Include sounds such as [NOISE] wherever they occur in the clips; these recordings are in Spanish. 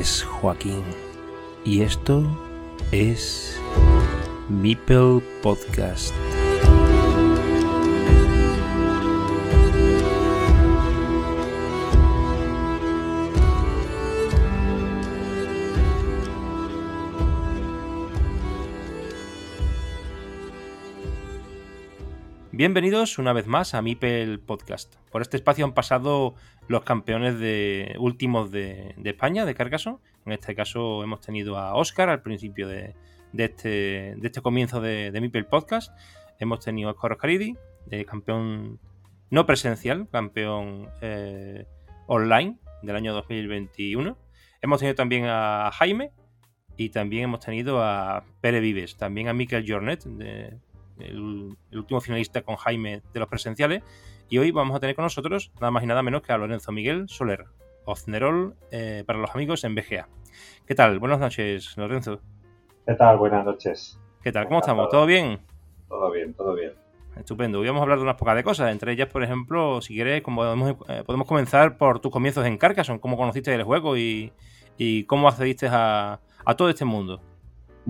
Es Joaquín y esto es Mipel Podcast. Bienvenidos una vez más a Mipel Podcast. Por este espacio han pasado los campeones de, últimos de, España, de Carcassonne. En este caso hemos tenido a Oscar al principio de, este, este, comienzo de, Mipel Podcast. Hemos tenido a Oscar Oscaridi, campeón no presencial, campeón eh, online del año 2021. Hemos tenido también a Jaime y también hemos tenido a Pere Vives, también a Miquel Jornet, de, el, último finalista con Jaime de los presenciales. Y hoy vamos a tener con nosotros nada más y nada menos que a Lorenzo Miguel Soler, Oznerol eh, para los amigos en BGA. ¿Qué tal? Buenas noches, Lorenzo. ¿Qué tal? Buenas noches. ¿Qué tal? ¿Cómo estamos? ¿Todo bien? Todo bien, todo bien. Estupendo. Hoy vamos a hablar de unas pocas de cosas. Entre ellas, por ejemplo, si quieres, como eh, podemos, comenzar por tus comienzos en Carcassonne, cómo conociste el juego y, cómo accediste a todo este mundo.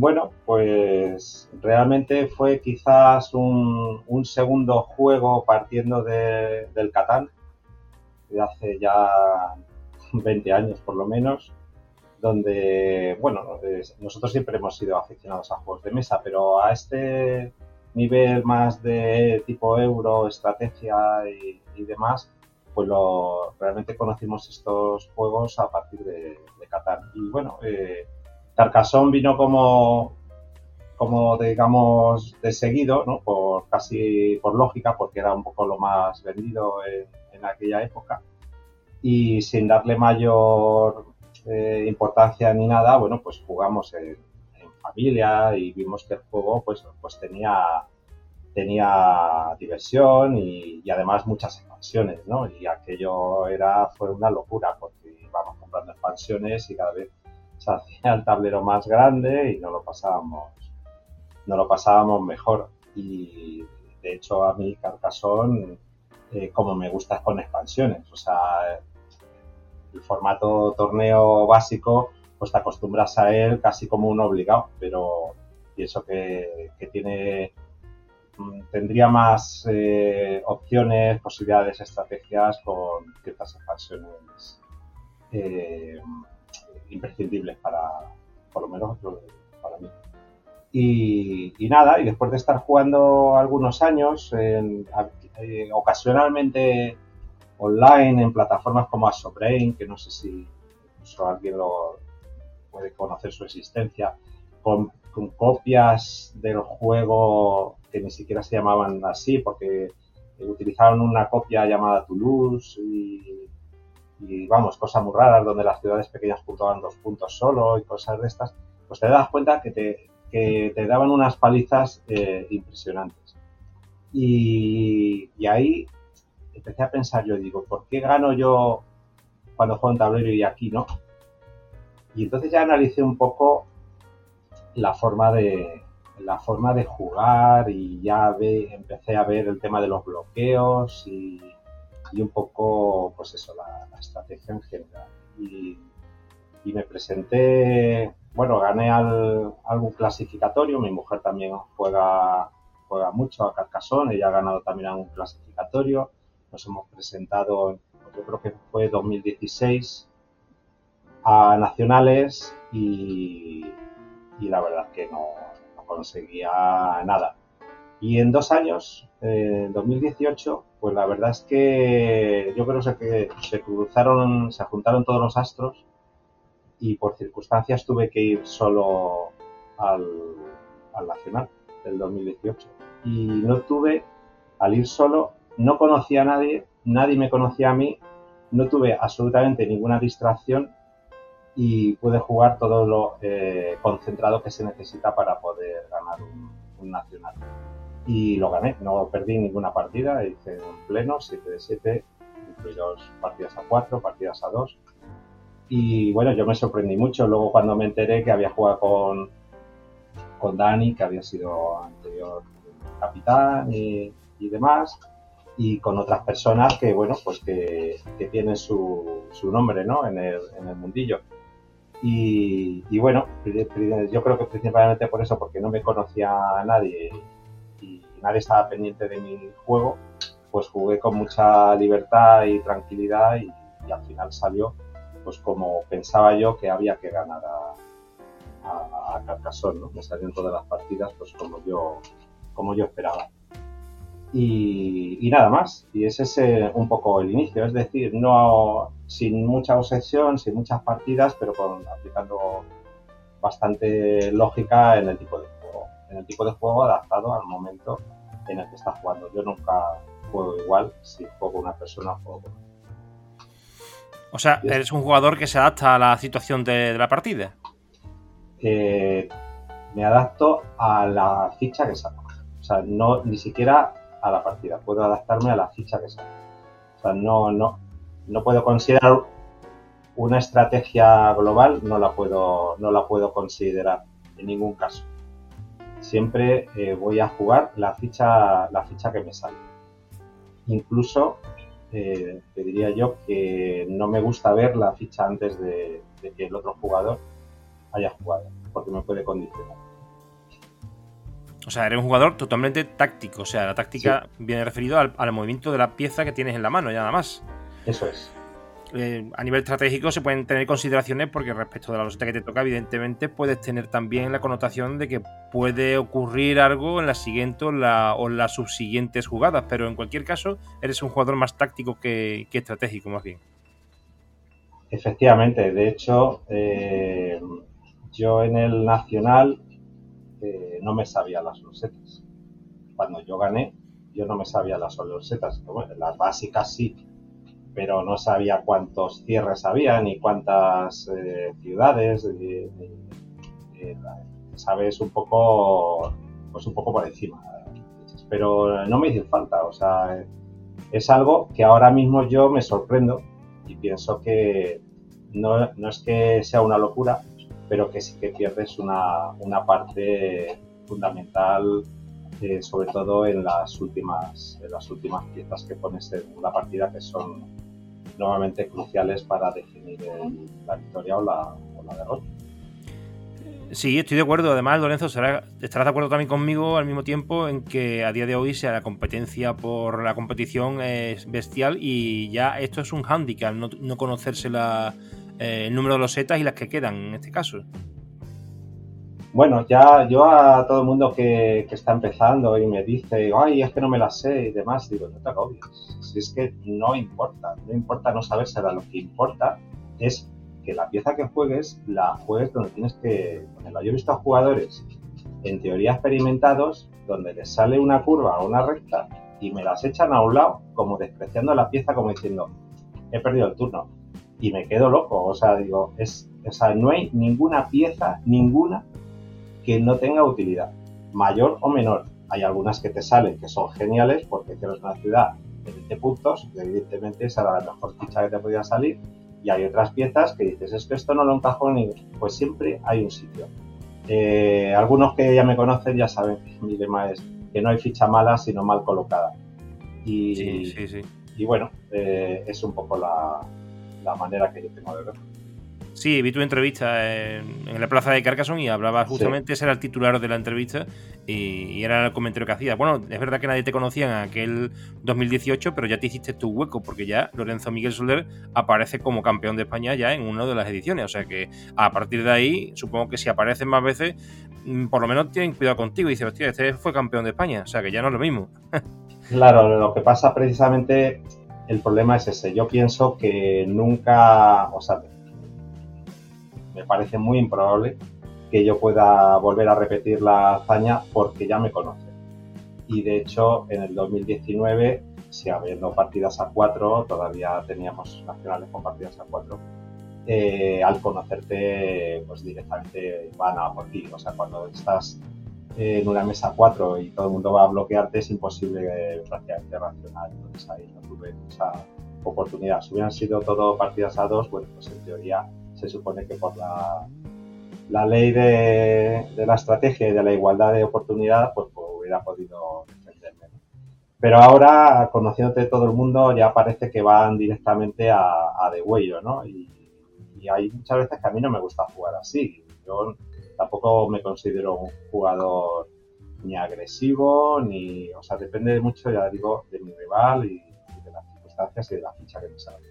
Bueno, pues realmente fue quizás un, segundo juego partiendo del Catán, de hace ya [LAUGHS] 20 años por lo menos, donde, bueno, nosotros siempre hemos sido aficionados a juegos de mesa, pero a este nivel más de tipo euro, estrategia y, demás, pues lo, realmente conocimos estos juegos a partir de, de Catán. Y bueno, eh, Carcassonne vino como, como digamos, de seguido, ¿no? Por casi por lógica, porque era un poco lo más vendido en, aquella época. Y sin darle mayor eh, importancia ni nada, bueno, pues jugamos en, familia y vimos que el juego pues, pues tenía, tenía diversión y, y, además muchas expansiones, ¿no? Y aquello era, fue una locura porque íbamos comprando expansiones y cada vez se hacía el tablero más grande y no lo pasábamos, no lo pasábamos mejor. Y de hecho a mí Carcassonne, eh, como me gusta con expansiones, o sea, el formato torneo básico, pues te acostumbras a él casi como un obligado, pero pienso que, que tiene mm, tendría más eh, opciones, posibilidades, estrategias con ciertas expansiones eh, imprescindibles para, por lo menos para mí. Y, nada, y después de estar jugando algunos años, eh, ocasionalmente online en plataformas como Asobrain, que no sé si alguien lo puede conocer su existencia, con, copias del juego que ni siquiera se llamaban así, porque utilizaron una copia llamada Toulouse y y vamos, cosas muy raras donde las ciudades pequeñas puntuaban dos puntos solo y cosas de estas, pues te das cuenta que te, que te daban unas palizas eh, impresionantes. Y, y, ahí empecé a pensar, yo digo, ¿por qué gano yo cuando juego en tablero y aquí no? Y entonces ya analicé un poco la forma de, la forma de jugar y ya ve, empecé a ver el tema de los bloqueos y y un poco, pues eso, la, estrategia en general. Y, me presenté, bueno, gané al, algún clasificatorio, mi mujer también juega, juega mucho a Carcassonne, ella ha ganado también algún clasificatorio, nos hemos presentado, yo creo que fue 2016, a nacionales y, y la verdad que no, no conseguía nada. Y en dos años, en 2018, pues la verdad es que yo creo que se cruzaron, se juntaron todos los astros y por circunstancias tuve que ir solo al, Nacional del 2018. Y no tuve, al ir solo, no conocía a nadie, nadie me conocía a mí, no tuve absolutamente ninguna distracción y pude jugar todo lo eh, concentrado que se necesita para poder ganar un Nacional y lo gané. No perdí ninguna partida, hice un pleno, 7 de 7, incluidos partidas a 4, partidas a 2. Y bueno, yo me sorprendí mucho luego cuando me enteré que había jugado con, con Dani, que había sido anterior capitán y, demás. y con otras personas que, bueno, pues que, tienen su, su nombre, ¿no? En el mundillo. Y, bueno, yo creo que principalmente por eso, porque no me conocía a nadie y nadie estaba pendiente de mi juego, pues jugué con mucha libertad y tranquilidad y, al final salió pues como pensaba yo que había que ganar a, a, a Carcassonne, ¿no? Me salieron todas las partidas pues como yo, como yo esperaba. Y, nada más. Y ese es eh, un poco el inicio, es decir, no sin mucha obsesión, sin muchas partidas, pero con aplicando bastante lógica en el tipo de juego, en el tipo de juego adaptado al momento en el que estás jugando. Yo nunca juego igual si juego una persona o juego con O sea, eres un jugador que se adapta a la situación de, la partida. Eh, me adapto a la ficha que saco. O sea, no ni siquiera a la partida, puedo adaptarme a la ficha que saco. O sea, no, no, no puedo considerar una estrategia global, no la puedo, no la puedo considerar en ningún caso. Siempre eh, voy a jugar la ficha, la ficha que me sale. Incluso eh, te diría yo que no me gusta ver la ficha antes de que el otro jugador haya jugado, porque me puede condicionar. O sea, eres un jugador totalmente táctico. O sea, la táctica viene referido al, movimiento de la pieza que tienes en la mano, ya nada más. Eso es. Eh, a nivel estratégico se pueden tener consideraciones porque respecto de la loseta que te toca, evidentemente puedes tener también la connotación de que puede ocurrir algo en la siguiente o, la, o las subsiguientes jugadas, pero en cualquier caso eres un jugador más táctico que, estratégico, más bien. Efectivamente, de hecho, eh, yo en el Nacional no me sabía las losetas. Cuando yo gané, yo no me sabía las losetas. las básicas sí, pero no sabía cuántos cierres había ni cuántas eh, ciudades. sabes un poco, pues un poco por encima. Pero no me hizo falta. O sea, es algo que ahora mismo yo me sorprendo y pienso que no, no es que sea una locura, pero que sí que pierdes una, una parte fundamental, eh, sobre todo en las últimas, en las últimas piezas que pones en la partida, que son nuevamente cruciales para definir la victoria o la, o la derrota. Sí, estoy de acuerdo. Además, Lorenzo, estarás de acuerdo también conmigo al mismo tiempo en que a día de hoy sea la competencia por la competición es bestial y ya esto es un hándicap, no, no conocerse la, eh, el número de los setas y las que quedan en este caso. Bueno, ya yo a todo el mundo que, está empezando y me dice, ay, es que no me las sé y demás, digo, no te agobies. Si es que no importa, no importa no sabérsela, lo que importa es que la pieza que juegues la juegues donde tienes que ponerla. Yo he visto a jugadores en teoría experimentados donde les sale una curva o una recta y me las echan a un lado como despreciando la pieza como diciendo he perdido el turno y me quedo loco. O sea, digo, es, o sea, no hay ninguna pieza, ninguna, que no tenga utilidad, mayor o menor. Hay algunas que te salen que son geniales porque tienes una ciudad de 20 puntos, y evidentemente esa era la mejor ficha que te podía salir. Y hay otras piezas que dices, es que esto no lo encajo ni. Pues siempre hay un sitio. Eh, algunos que ya me conocen ya saben que mi lema es que no hay ficha mala, sino mal colocada. Y, sí, sí, sí. y bueno, eh, es un poco la, la manera que yo tengo de verlo. Sí, vi tu entrevista en, la plaza de Carcassonne y hablabas justamente, ese era el titular de la entrevista y, era el comentario que hacías. Bueno, es verdad que nadie te conocía en aquel 2018, pero ya te hiciste tu hueco porque ya Lorenzo Miguel Soler aparece como campeón de España ya en una de las ediciones. O sea que a partir de ahí, supongo que si aparecen más veces, mm, por lo menos tienen cuidado contigo y dicen, hostia, este fue campeón de España. O sea que ya no es lo mismo. [LAUGHS] claro, lo que pasa precisamente el problema es ese. Yo pienso que nunca, o sea, me parece muy improbable que yo pueda volver a repetir la hazaña porque ya me conoce. Y de hecho, en el 2019, si habiendo partidas a cuatro, todavía teníamos nacionales con partidas a cuatro, eh, al conocerte, pues directamente van a por ti. O sea, cuando estás en una mesa 4 y todo el mundo va a bloquearte, es imposible eh, prácticamente racional. Entonces ahí no tuve esa oportunidad. Si hubieran sido todo partidas a dos, bueno, pues en teoría se supone que por la, la ley de, la estrategia y de la igualdad de oportunidad, pues, pues hubiera podido defenderme. Pero ahora, conociéndote todo el mundo, ya parece que van directamente a, a de huello, ¿no? Y, y hay muchas veces que a mí no me gusta jugar así. Yo tampoco me considero un jugador ni agresivo, ni. O sea, depende mucho, ya digo, de mi rival y, de las circunstancias y de la ficha que me sale.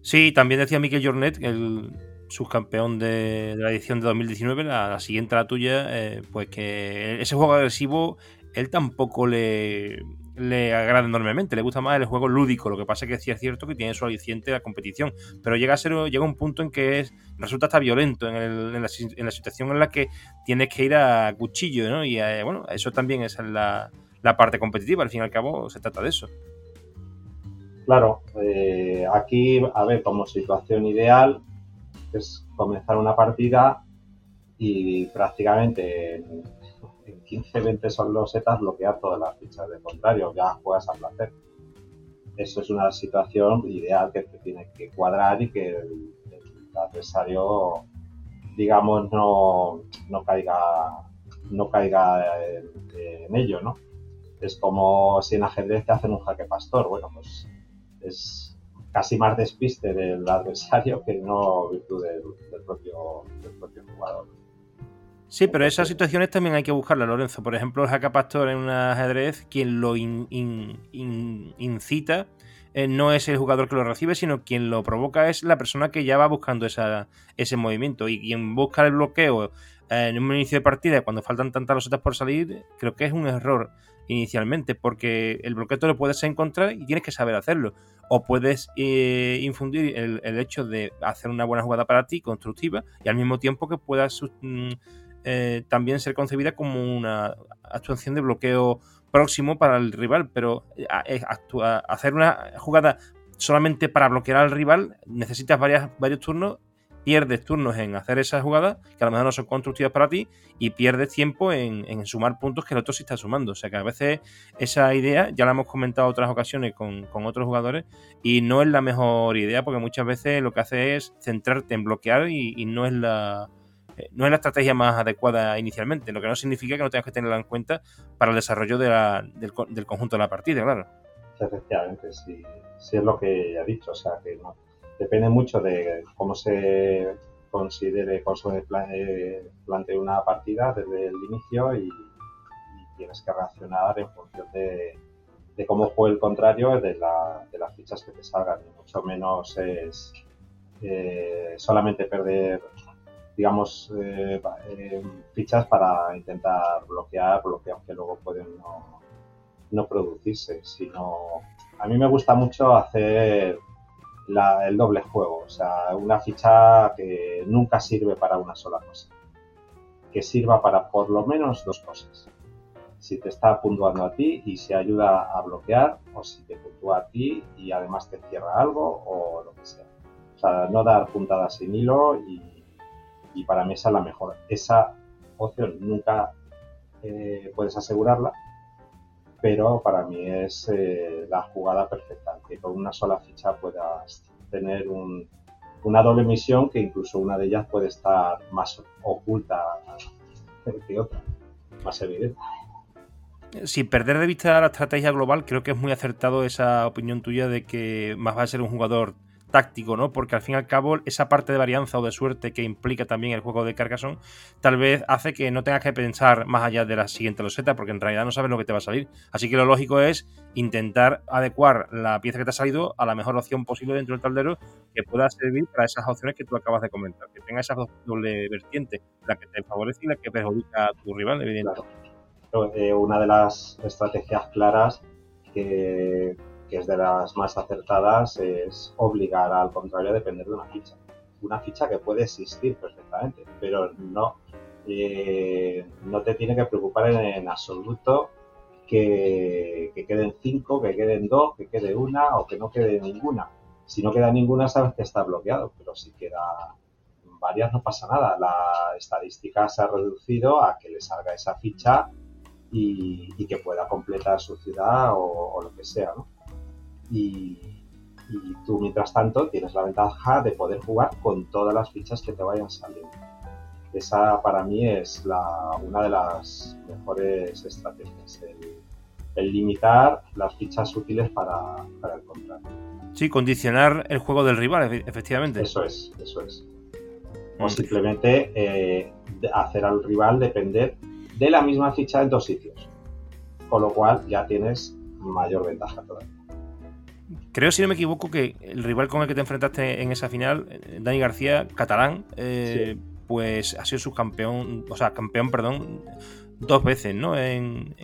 Sí, también decía Miquel Jornet, el subcampeón de, la edición de 2019, la, siguiente a la tuya, eh, pues que ese juego agresivo él tampoco le, le agrada enormemente, le gusta más el juego lúdico, lo que pasa es que sí es cierto que tiene su aliciente la competición, pero llega a ser llega un punto en que es, resulta hasta violento en, la, situación en la que tienes que ir a cuchillo, ¿no? Y eh, bueno, eso también es la, parte competitiva, al fin y al cabo se trata de eso. Claro, eh, aquí, a ver, como situación ideal es comenzar una partida y prácticamente 15-20 son los setas bloquear todas las fichas de contrario, ya juegas a placer. Eso es una situación ideal que te tiene que cuadrar y que el, adversario, digamos, no, no caiga, no caiga en, ello, ¿no? Es como si en ajedrez te hacen un jaque pastor. Bueno, pues es casi más despiste del adversario que no virtud del, propio, del propio jugador. Sí, pero esas situaciones también hay que buscarlas, Lorenzo. Por ejemplo, el Jaca Pastor en un ajedrez, quien lo incita eh, no es el jugador que lo recibe, sino quien lo provoca es la persona que ya va buscando ese movimiento. Y quien busca el bloqueo eh, en un inicio de partida, cuando faltan tantas losetas por salir, creo que es un error inicialmente, porque el bloqueo te lo puedes encontrar y tienes que saber hacerlo. O puedes eh, infundir el, hecho de hacer una buena jugada para ti, constructiva, y al mismo tiempo que puedas mm, eh, también ser concebida como una actuación de bloqueo próximo para el rival, pero eh, hacer una jugada solamente para bloquear al rival necesitas varias, varios turnos, pierdes turnos en hacer esas jugadas que a lo mejor no son constructivas para ti y pierdes tiempo en, sumar puntos que el otro sí está sumando. O sea que a veces esa idea, ya la hemos comentado otras ocasiones con, otros jugadores, y no es la mejor idea porque muchas veces lo que hace es centrarte en bloquear y no es la, eh, no es la estrategia más adecuada inicialmente, lo que no significa que no tengas que tenerla en cuenta para el desarrollo del, conjunto de la partida, claro. Efectivamente, sí, sí es lo que ha dicho, o sea, que no, depende mucho de cómo se considere, cómo se plantee una partida desde el inicio y, tienes que reaccionar en función de, cómo fue el contrario de, las fichas que te salgan, mucho menos es eh, solamente perder digamos, eh, eh, fichas para intentar bloquear, bloqueos que luego pueden no, producirse, sino a mí me gusta mucho hacer el doble juego, o sea, una ficha que nunca sirve para una sola cosa, que sirva para por lo menos dos cosas. Si te está puntuando a ti y se ayuda a bloquear, o si te puntúa a ti y además te cierra algo, o lo que sea. O sea, no dar puntadas sin hilo y y para mí esa es la mejor. Esa opción nunca eh, puedes asegurarla, pero para mí es eh, la jugada perfecta, que con una sola ficha puedas tener una doble misión que incluso una de ellas puede estar más oculta que otra, más evidente. Sin perder de vista la estrategia global, creo que es muy acertado esa opinión tuya de que más va a ser un jugador táctico, ¿no? Porque al fin y al cabo, esa parte de varianza o de suerte que implica también el juego de Carcassonne, tal vez hace que no tengas que pensar más allá de la siguiente loseta, porque en realidad no sabes lo que te va a salir. Así que lo lógico es intentar adecuar la pieza que te ha salido a la mejor opción posible dentro del tablero que pueda servir para esas opciones que tú acabas de comentar, que tenga esa doble vertiente, la que te favorece y la que perjudica a tu rival, evidentemente. Una de las estrategias claras que que es de las más acertadas, es obligar al contrario a depender de una ficha. Una ficha que puede existir perfectamente, pero no, eh, no te tiene que preocupar en, absoluto que, queden cinco, que queden dos, que quede una o que no quede ninguna. Si no queda ninguna, sabes que está bloqueado, pero si queda varias no pasa nada. La estadística se ha reducido a que le salga esa ficha y, que pueda completar su ciudad o lo que sea, ¿no? Y, tú mientras tanto tienes la ventaja de poder jugar con todas las fichas que te vayan saliendo. Esa para mí es la, una de las mejores estrategias, el limitar las fichas útiles para, el contrato. Sí, condicionar el juego del rival, efectivamente. Eso es, eso es. O simplemente eh, hacer al rival depender de la misma ficha en dos sitios. Con lo cual ya tienes mayor ventaja todavía. Creo, si no me equivoco, que el rival con el que te enfrentaste en esa final, eh, Dani García, catalán, eh, pues ha sido subcampeón, o sea, campeón, perdón, dos veces, ¿no? En,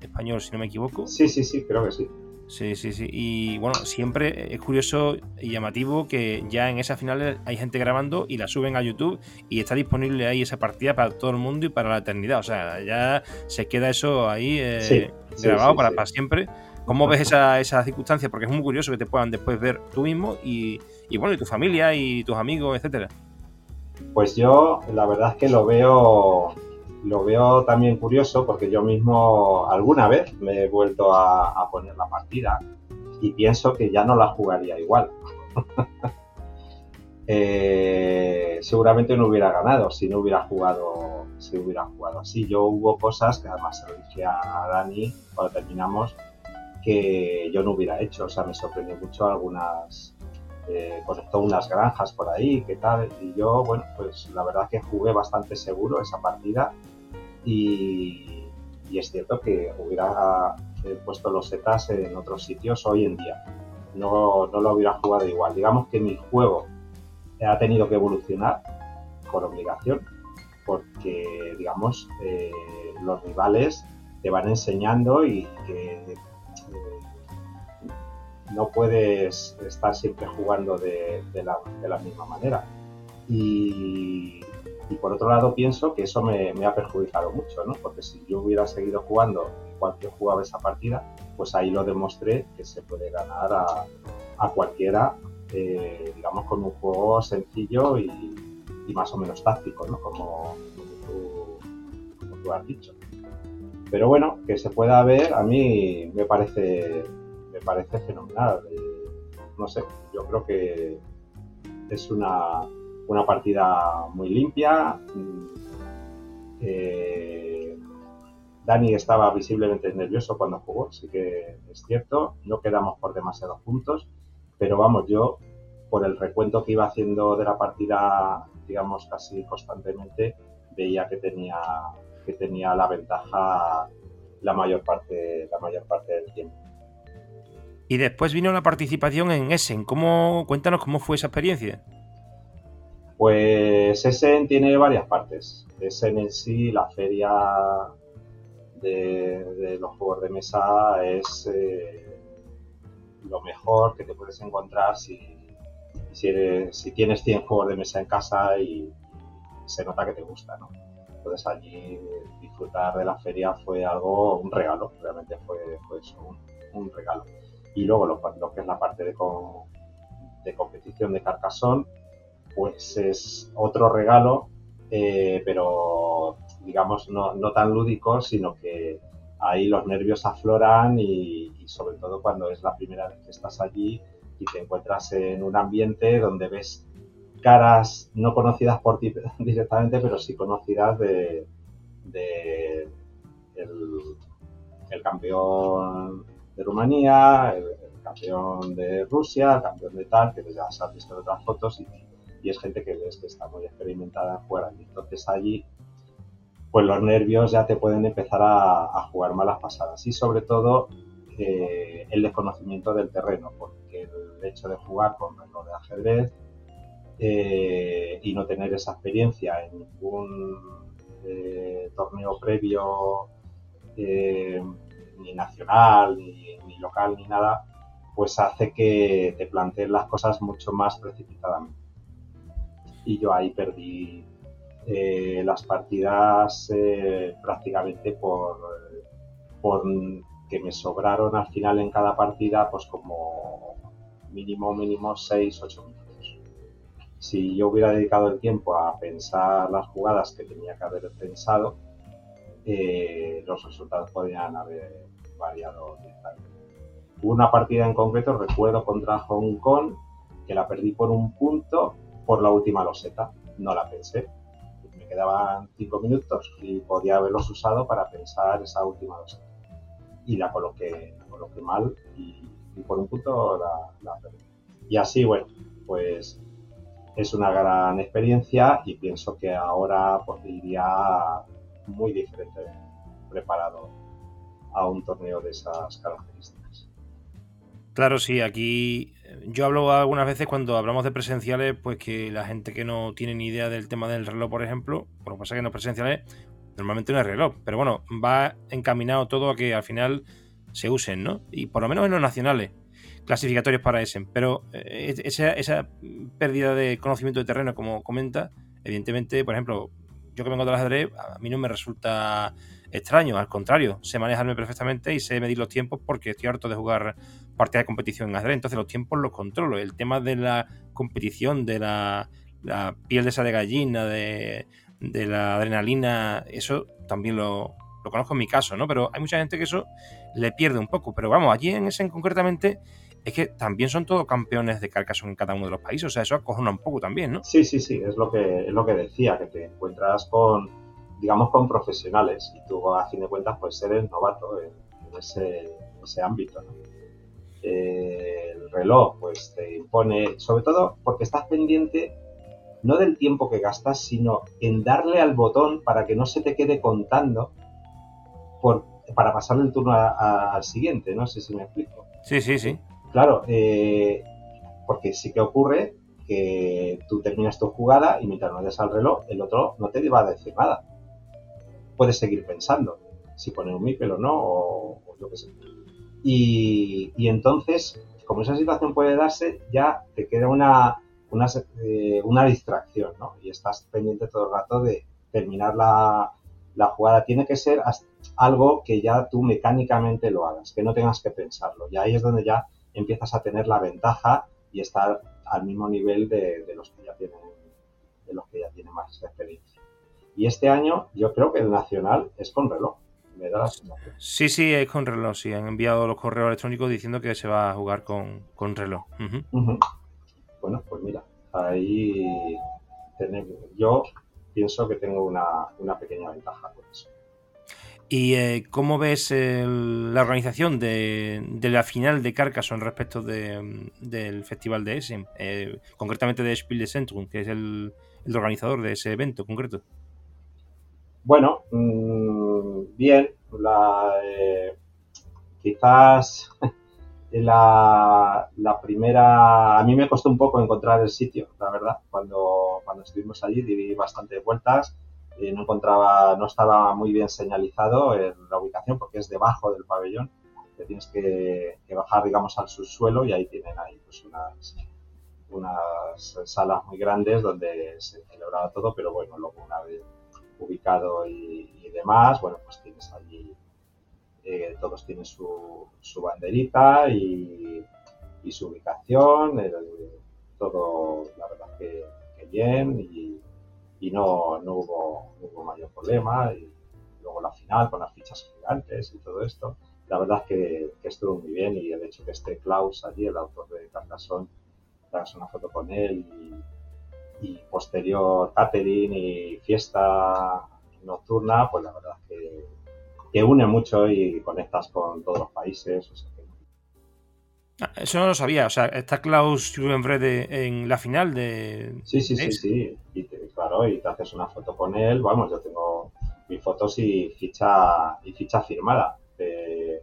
español, si no me equivoco. Sí, sí, sí, creo que sí. Sí, sí, sí. Y bueno, siempre es curioso y llamativo que ya en esas finales hay gente grabando y la suben a YouTube y está disponible ahí esa partida para todo el mundo y para la eternidad. O sea, ya se queda eso ahí eh, grabado para, para siempre. ¿Cómo ves esa, esa circunstancia? Porque es muy curioso que te puedan después ver tú mismo y, y bueno, y tu familia y tus amigos, etcétera. Pues yo la verdad es que lo veo lo veo también curioso porque yo mismo alguna vez me he vuelto a, poner la partida y pienso que ya no la jugaría igual. [LAUGHS] Eh, seguramente no hubiera ganado si no hubiera jugado si hubiera jugado así. Yo hubo cosas que además se lo dije a Dani cuando terminamos que yo no hubiera hecho. O sea, me sorprendió mucho algunas, eh, conectó unas granjas por ahí, qué tal. Y yo, bueno, pues la verdad que jugué bastante seguro esa partida y, es cierto que hubiera eh, puesto los setas en otros sitios hoy en día. No, no lo hubiera jugado igual. Digamos que mi juego ha tenido que evolucionar por obligación, porque, digamos, eh, los rivales te van enseñando y que no puedes estar siempre jugando de, la, misma manera. Y, por otro lado pienso que eso me, ha perjudicado mucho, ¿no? porque si yo hubiera seguido jugando igual que jugaba esa partida, pues ahí lo demostré que se puede ganar a, cualquiera, eh, digamos, con un juego sencillo y, más o menos táctico, ¿no? como, como tú has dicho. Pero bueno, que se pueda ver, a mí me parece me parece fenomenal. Eh, no sé, yo creo que es una, una partida muy limpia. Mm, eh, Dani estaba visiblemente nervioso cuando jugó, sí que es cierto. No quedamos por demasiados puntos, pero vamos, yo por el recuento que iba haciendo de la partida, digamos casi constantemente, veía que tenía que tenía la ventaja la mayor parte la mayor parte del tiempo. Y después vino la participación en Essen. ¿Cómo, cuéntanos cómo fue esa experiencia. Pues Essen tiene varias partes. Essen en sí, la feria de, los juegos de mesa es eh, lo mejor que te puedes encontrar si, si, tienes 100 juegos de mesa en casa y, se nota que te gusta, ¿no? Entonces allí disfrutar de la feria fue algo, un regalo, realmente fue, un regalo y luego lo, que es la parte de, competición de Carcassonne, pues es otro regalo, eh, pero digamos no, tan lúdico, sino que ahí los nervios afloran y, sobre todo cuando es la primera vez que estás allí y te encuentras en un ambiente donde ves caras no conocidas por ti [LAUGHS] directamente, pero sí conocidas de el campeón de Rumanía, el, campeón de Rusia, el campeón de tal, que ya se han visto en otras fotos y, es gente que ves que está muy experimentada fuera. Y entonces allí, pues los nervios ya te pueden empezar a, jugar malas pasadas y sobre todo eh, el desconocimiento del terreno, porque el hecho de jugar con reloj de ajedrez eh, y no tener esa experiencia en ningún eh, torneo previo ni nacional, ni, local, ni nada, pues hace que te plantees las cosas mucho más precipitadamente. Y yo ahí perdí eh, las partidas eh, prácticamente por, por que me sobraron al final en cada partida pues como mínimo, mínimo 6, 8 minutos. Si yo hubiera dedicado el tiempo a pensar las jugadas que tenía que haber pensado, eh, los resultados podrían haber variado una partida en concreto, recuerdo contra Hong Kong, que la perdí por un punto por la última loseta. No la pensé. Me quedaban cinco minutos y podía haberlos usado para pensar esa última loseta. y la coloqué, la coloqué mal y, por un punto la, la perdí. Y así, bueno, pues es una gran experiencia y pienso que ahora pues, iría muy diferente preparado a un torneo de esas características. Claro, sí, aquí eh, yo hablo algunas veces cuando hablamos de presenciales, pues que la gente que no tiene ni idea del tema del reloj, por ejemplo, por lo que pasa que no presenciales, normalmente no es reloj, pero bueno, va encaminado todo a que al final se usen, ¿no? Y por lo menos en los nacionales clasificatorios para ese. Pero eh, esa, pérdida de conocimiento de terreno, como comenta, evidentemente, por ejemplo, yo que vengo del ajedrez, a mí no me resulta extraño, al contrario, sé manejarme perfectamente y sé medir los tiempos porque estoy harto de jugar partidas de competición en ajedrez, entonces los tiempos los controlo. El tema de la competición, de la, piel de esa de gallina, de, la adrenalina, eso también lo, conozco en mi caso, ¿no? Pero hay mucha gente que eso le pierde un poco. Pero vamos, allí en ese concretamente es que también son todos campeones de Carcassonne en cada uno de los países. O sea, eso acojona un poco también, ¿no? Sí, sí, sí, es lo que, es lo que decía, que te encuentras con, digamos, con profesionales y tú, a fin de cuentas, pues eres novato en, ese, ese, ámbito, ¿no? Eh, el reloj, pues te impone, sobre todo porque estás pendiente no del tiempo que gastas, sino en darle al botón para que no se te quede contando por, para pasarle el turno al siguiente, no sé si me explico. Sí, sí, sí. Claro, eh, porque sí que ocurre que tú terminas tu jugada y mientras no des al reloj, el otro no te va a decir nada. Puedes seguir pensando si poner un mipel o no, o, lo que sé. Y, entonces, como esa situación puede darse, ya te queda una, una, eh, una distracción, ¿no? Y estás pendiente todo el rato de terminar la, la jugada. Tiene que ser algo que ya tú mecánicamente lo hagas, que no tengas que pensarlo. Y ahí es donde ya empiezas a tener la ventaja y estar al mismo nivel de, los que ya tienen de los que ya tienen más experiencia. Y este año yo creo que el nacional es con reloj. Me da la sensación. Sí, sí, es con reloj. Sí, han enviado los correos electrónicos diciendo que se va a jugar con, reloj. Bueno, pues mira, ahí yo pienso que tengo una, una pequeña ventaja con eso. ¿Y eh, cómo ves la organización de, la final de Carcassonne respecto del festival de Essen? Eh, concretamente de Spiel de Centrum, que es el, organizador de ese evento concreto. Bueno, mm, bien. Eh, quizás [LAUGHS] la, la, primera... A mí me costó un poco encontrar el sitio, la verdad. Cuando, cuando estuvimos allí di bastante vueltas no encontraba, no estaba muy bien señalizado en la ubicación porque es debajo del pabellón. Tienes que, bajar, digamos, al subsuelo y ahí tienen ahí pues unas, unas salas muy grandes donde se celebraba todo, pero bueno, luego una vez ubicado y, demás, bueno, pues tienes allí, eh, todos tienen su, su banderita y, su ubicación, todo, la verdad que, que bien y no, no, hubo, hubo mayor problema. Y luego la final con las fichas gigantes y todo esto. La verdad es que, estuvo muy bien y el hecho que esté Klaus allí, el autor de Carcassonne, hagas una foto con él y, posterior catering y fiesta nocturna, pues la verdad es que, que une mucho y conectas con todos los países. O sea Ah, eso no lo sabía. O sea, está Klaus Juvenbrede en la final de. Sí, sí, sí, sí. Y claro, y te haces una foto con él. Vamos, yo tengo mis fotos y ficha y ficha firmada de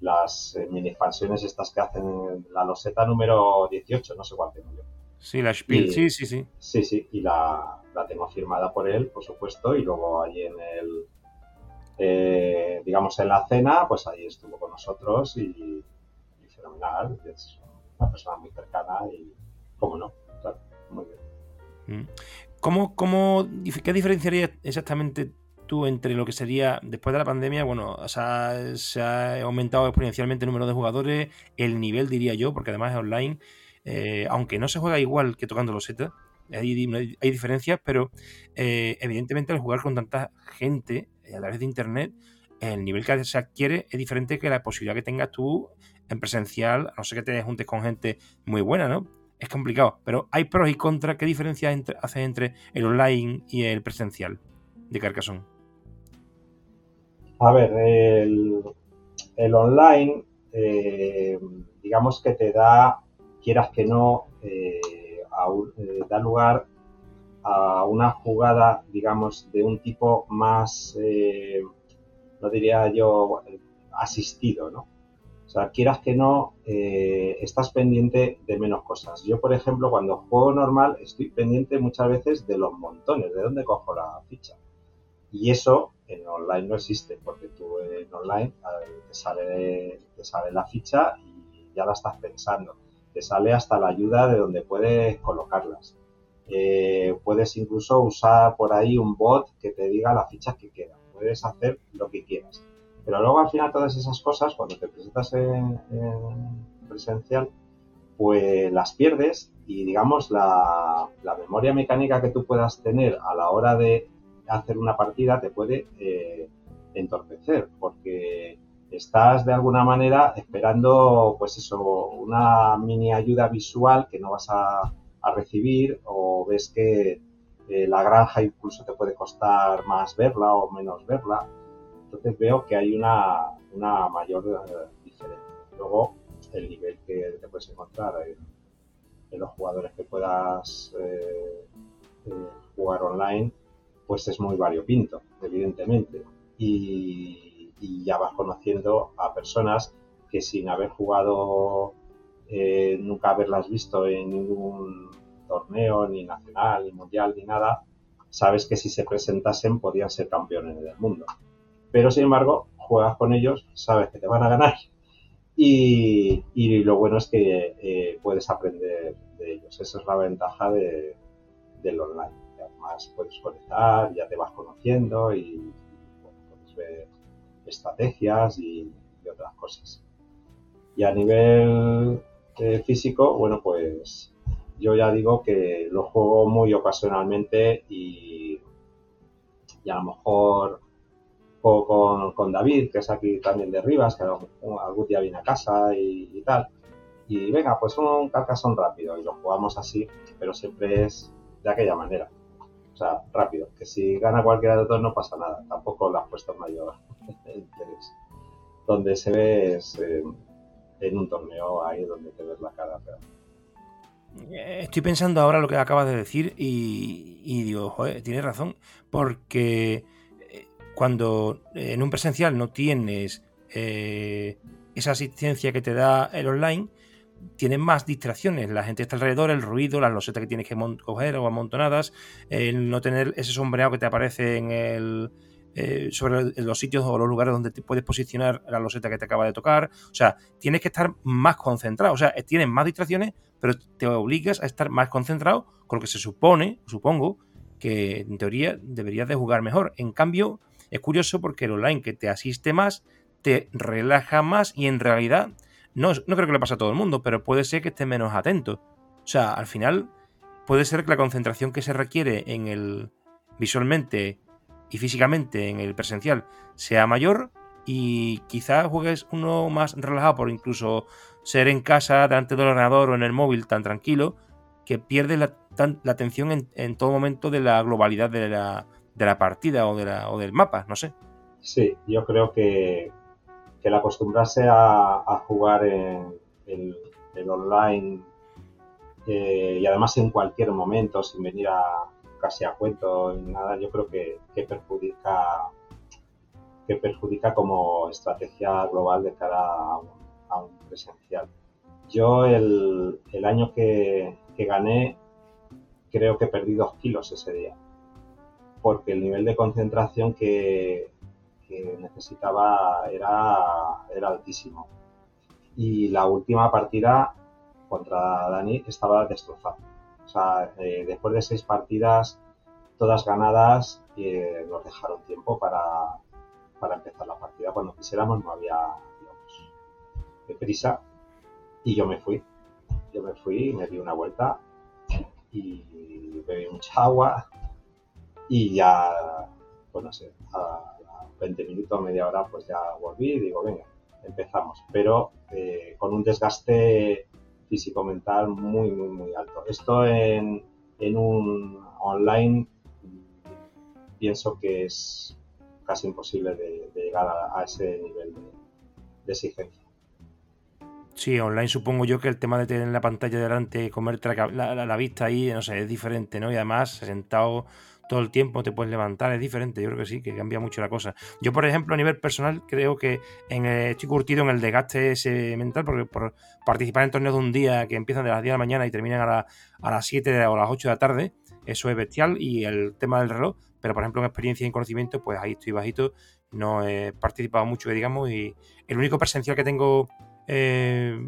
las mini expansiones estas que hacen la loseta número 18, no sé cuál tengo yo. Sí, la Spiel, sí, sí, sí. Sí, sí, y la, tengo firmada por él, por supuesto, y luego allí en el, eh, digamos, en la cena, pues ahí estuvo con nosotros y es una persona muy cercana y, ¿cómo no? muy bien. Mm. ¿Cómo, cómo, ¿Qué diferenciarías exactamente tú entre lo que sería después de la pandemia? Bueno, o sea, se ha aumentado exponencialmente el número de jugadores, el nivel diría yo, porque además es online, eh, aunque no se juega igual que tocando los setas, hay, diferencias, pero eh, evidentemente al jugar con tanta gente eh, a través de internet, el nivel que se adquiere es diferente que la posibilidad que tengas tú en presencial, a no ser que te juntes con gente muy buena, ¿no? Es complicado, pero hay pros y contras. ¿Qué diferencia hace entre el online y el presencial de Carcassonne? A ver, el, online, digamos que te da, quieras que no, eh, eh, da lugar a una jugada, digamos, de un tipo más, no diría yo, asistido, ¿no? O sea, quieras que no, estás pendiente de menos cosas. Yo, por ejemplo, cuando juego normal, estoy pendiente muchas veces de los montones, de dónde cojo la ficha. Y eso en online no existe, porque tú en online te sale, te sale la ficha y ya la estás pensando. Te sale hasta la ayuda de donde puedes colocarlas. Eh, puedes incluso usar por ahí un bot que te diga las fichas que quedan. Puedes hacer lo que quieras. Pero luego al final todas esas cosas, cuando te presentas en, presencial, pues las pierdes y digamos la, la memoria mecánica que tú puedas tener a la hora de hacer una partida te puede eh, entorpecer, porque estás de alguna manera esperando, pues eso, una mini ayuda visual que no vas a, recibir o ves que eh, la granja incluso te puede costar más verla o menos verla. Entonces veo que hay una, una mayor eh, diferencia. Luego, el nivel que te puedes encontrar en, los jugadores que puedas jugar online pues es muy variopinto, evidentemente. Y, ya vas conociendo a personas que sin haber jugado, eh, nunca haberlas visto en ningún torneo, ni nacional, ni mundial, ni nada, sabes que si se presentasen podían ser campeones del mundo. Pero sin embargo, juegas con ellos, sabes que te van a ganar y, lo bueno es que eh, puedes aprender de ellos. Esa es la ventaja de, del online más puedes conectar, ya te vas conociendo y puedes ver estrategias y, otras cosas. Y a nivel eh, físico, bueno, pues yo ya digo que lo juego muy ocasionalmente y, a lo mejor juego con, David, que es aquí también de Rivas, que algún día viene a casa y, y tal. Y venga, pues un carcasón rápido y lo jugamos así, pero siempre es de aquella manera. O sea, rápido. Que si gana cualquiera de los dos no pasa nada. Tampoco le has puesto mayor [LAUGHS] interés. Donde se ve es eh, en un torneo ahí donde te ves la cara. Eh, estoy pensando ahora lo que acabas de decir y, digo, joder, tienes razón. Porque eh, cuando en un presencial no tienes esa asistencia que te da el online, tienes más distracciones. La gente está alrededor, el ruido, las losetas que tienes que coger o amontonadas, el no tener ese sombreado que te aparece en el, eh, sobre los sitios o los lugares donde te puedes posicionar la loseta que te acaba de tocar. O sea, tienes que estar más concentrado. O sea, tienes más distracciones, pero te obligas a estar más concentrado con lo que se supone, supongo, que en teoría deberías de jugar mejor. En cambio, es curioso porque el online que te asiste más, te relaja más y en realidad no, creo que le pase a todo el mundo, pero puede ser que esté menos atento. O sea, al final puede ser que la concentración que se requiere en el visualmente y físicamente en el presencial sea mayor y quizás juegues uno más relajado por incluso ser en casa, delante del ordenador o en el móvil tan tranquilo que pierdes la, atención en, todo momento de la globalidad de la, de la partida o, de la, o del mapa, no sé. Sí, yo creo que, que el acostumbrarse a, jugar en el, online eh, y además en cualquier momento, sin venir a casi a cuento ni nada, yo creo que, perjudica que perjudica como estrategia global de cara a un, presencial. Yo el, año que, que, gané creo que perdí dos kilos ese día, porque el nivel de concentración que, que necesitaba era, era altísimo. Y la última partida contra Dani estaba destrozado. O sea, eh, después de seis partidas, todas ganadas, eh, nos dejaron tiempo para, para empezar la partida. Cuando quisiéramos no había, digamos, de prisa. Y yo me fui. Yo me fui, me di una vuelta y bebí mucha agua y ya, pues no sé, 20 minutos, media hora, pues ya volví y digo, venga, empezamos. Pero eh, con un desgaste físico-mental muy, muy, muy alto. Esto en, en un online pienso que es casi imposible de, llegar a, ese nivel exigencia. Sí, online supongo yo que el tema de tener la pantalla delante, comerte la, la, vista ahí, no sé, es diferente, ¿no? Y además, sentado todo el tiempo te puedes levantar, es diferente, yo creo que sí, que cambia mucho la cosa. Yo, por ejemplo, a nivel personal, creo que en estoy curtido en el desgaste ese mental, porque por participar en torneos de un día que empiezan de las 10 de la mañana y terminan a, a las 7 o las 8 de la tarde, eso es bestial, y el tema del reloj, pero por ejemplo en experiencia y en conocimiento, pues ahí estoy bajito, no he participado mucho, digamos, y el único presencial que tengo eh,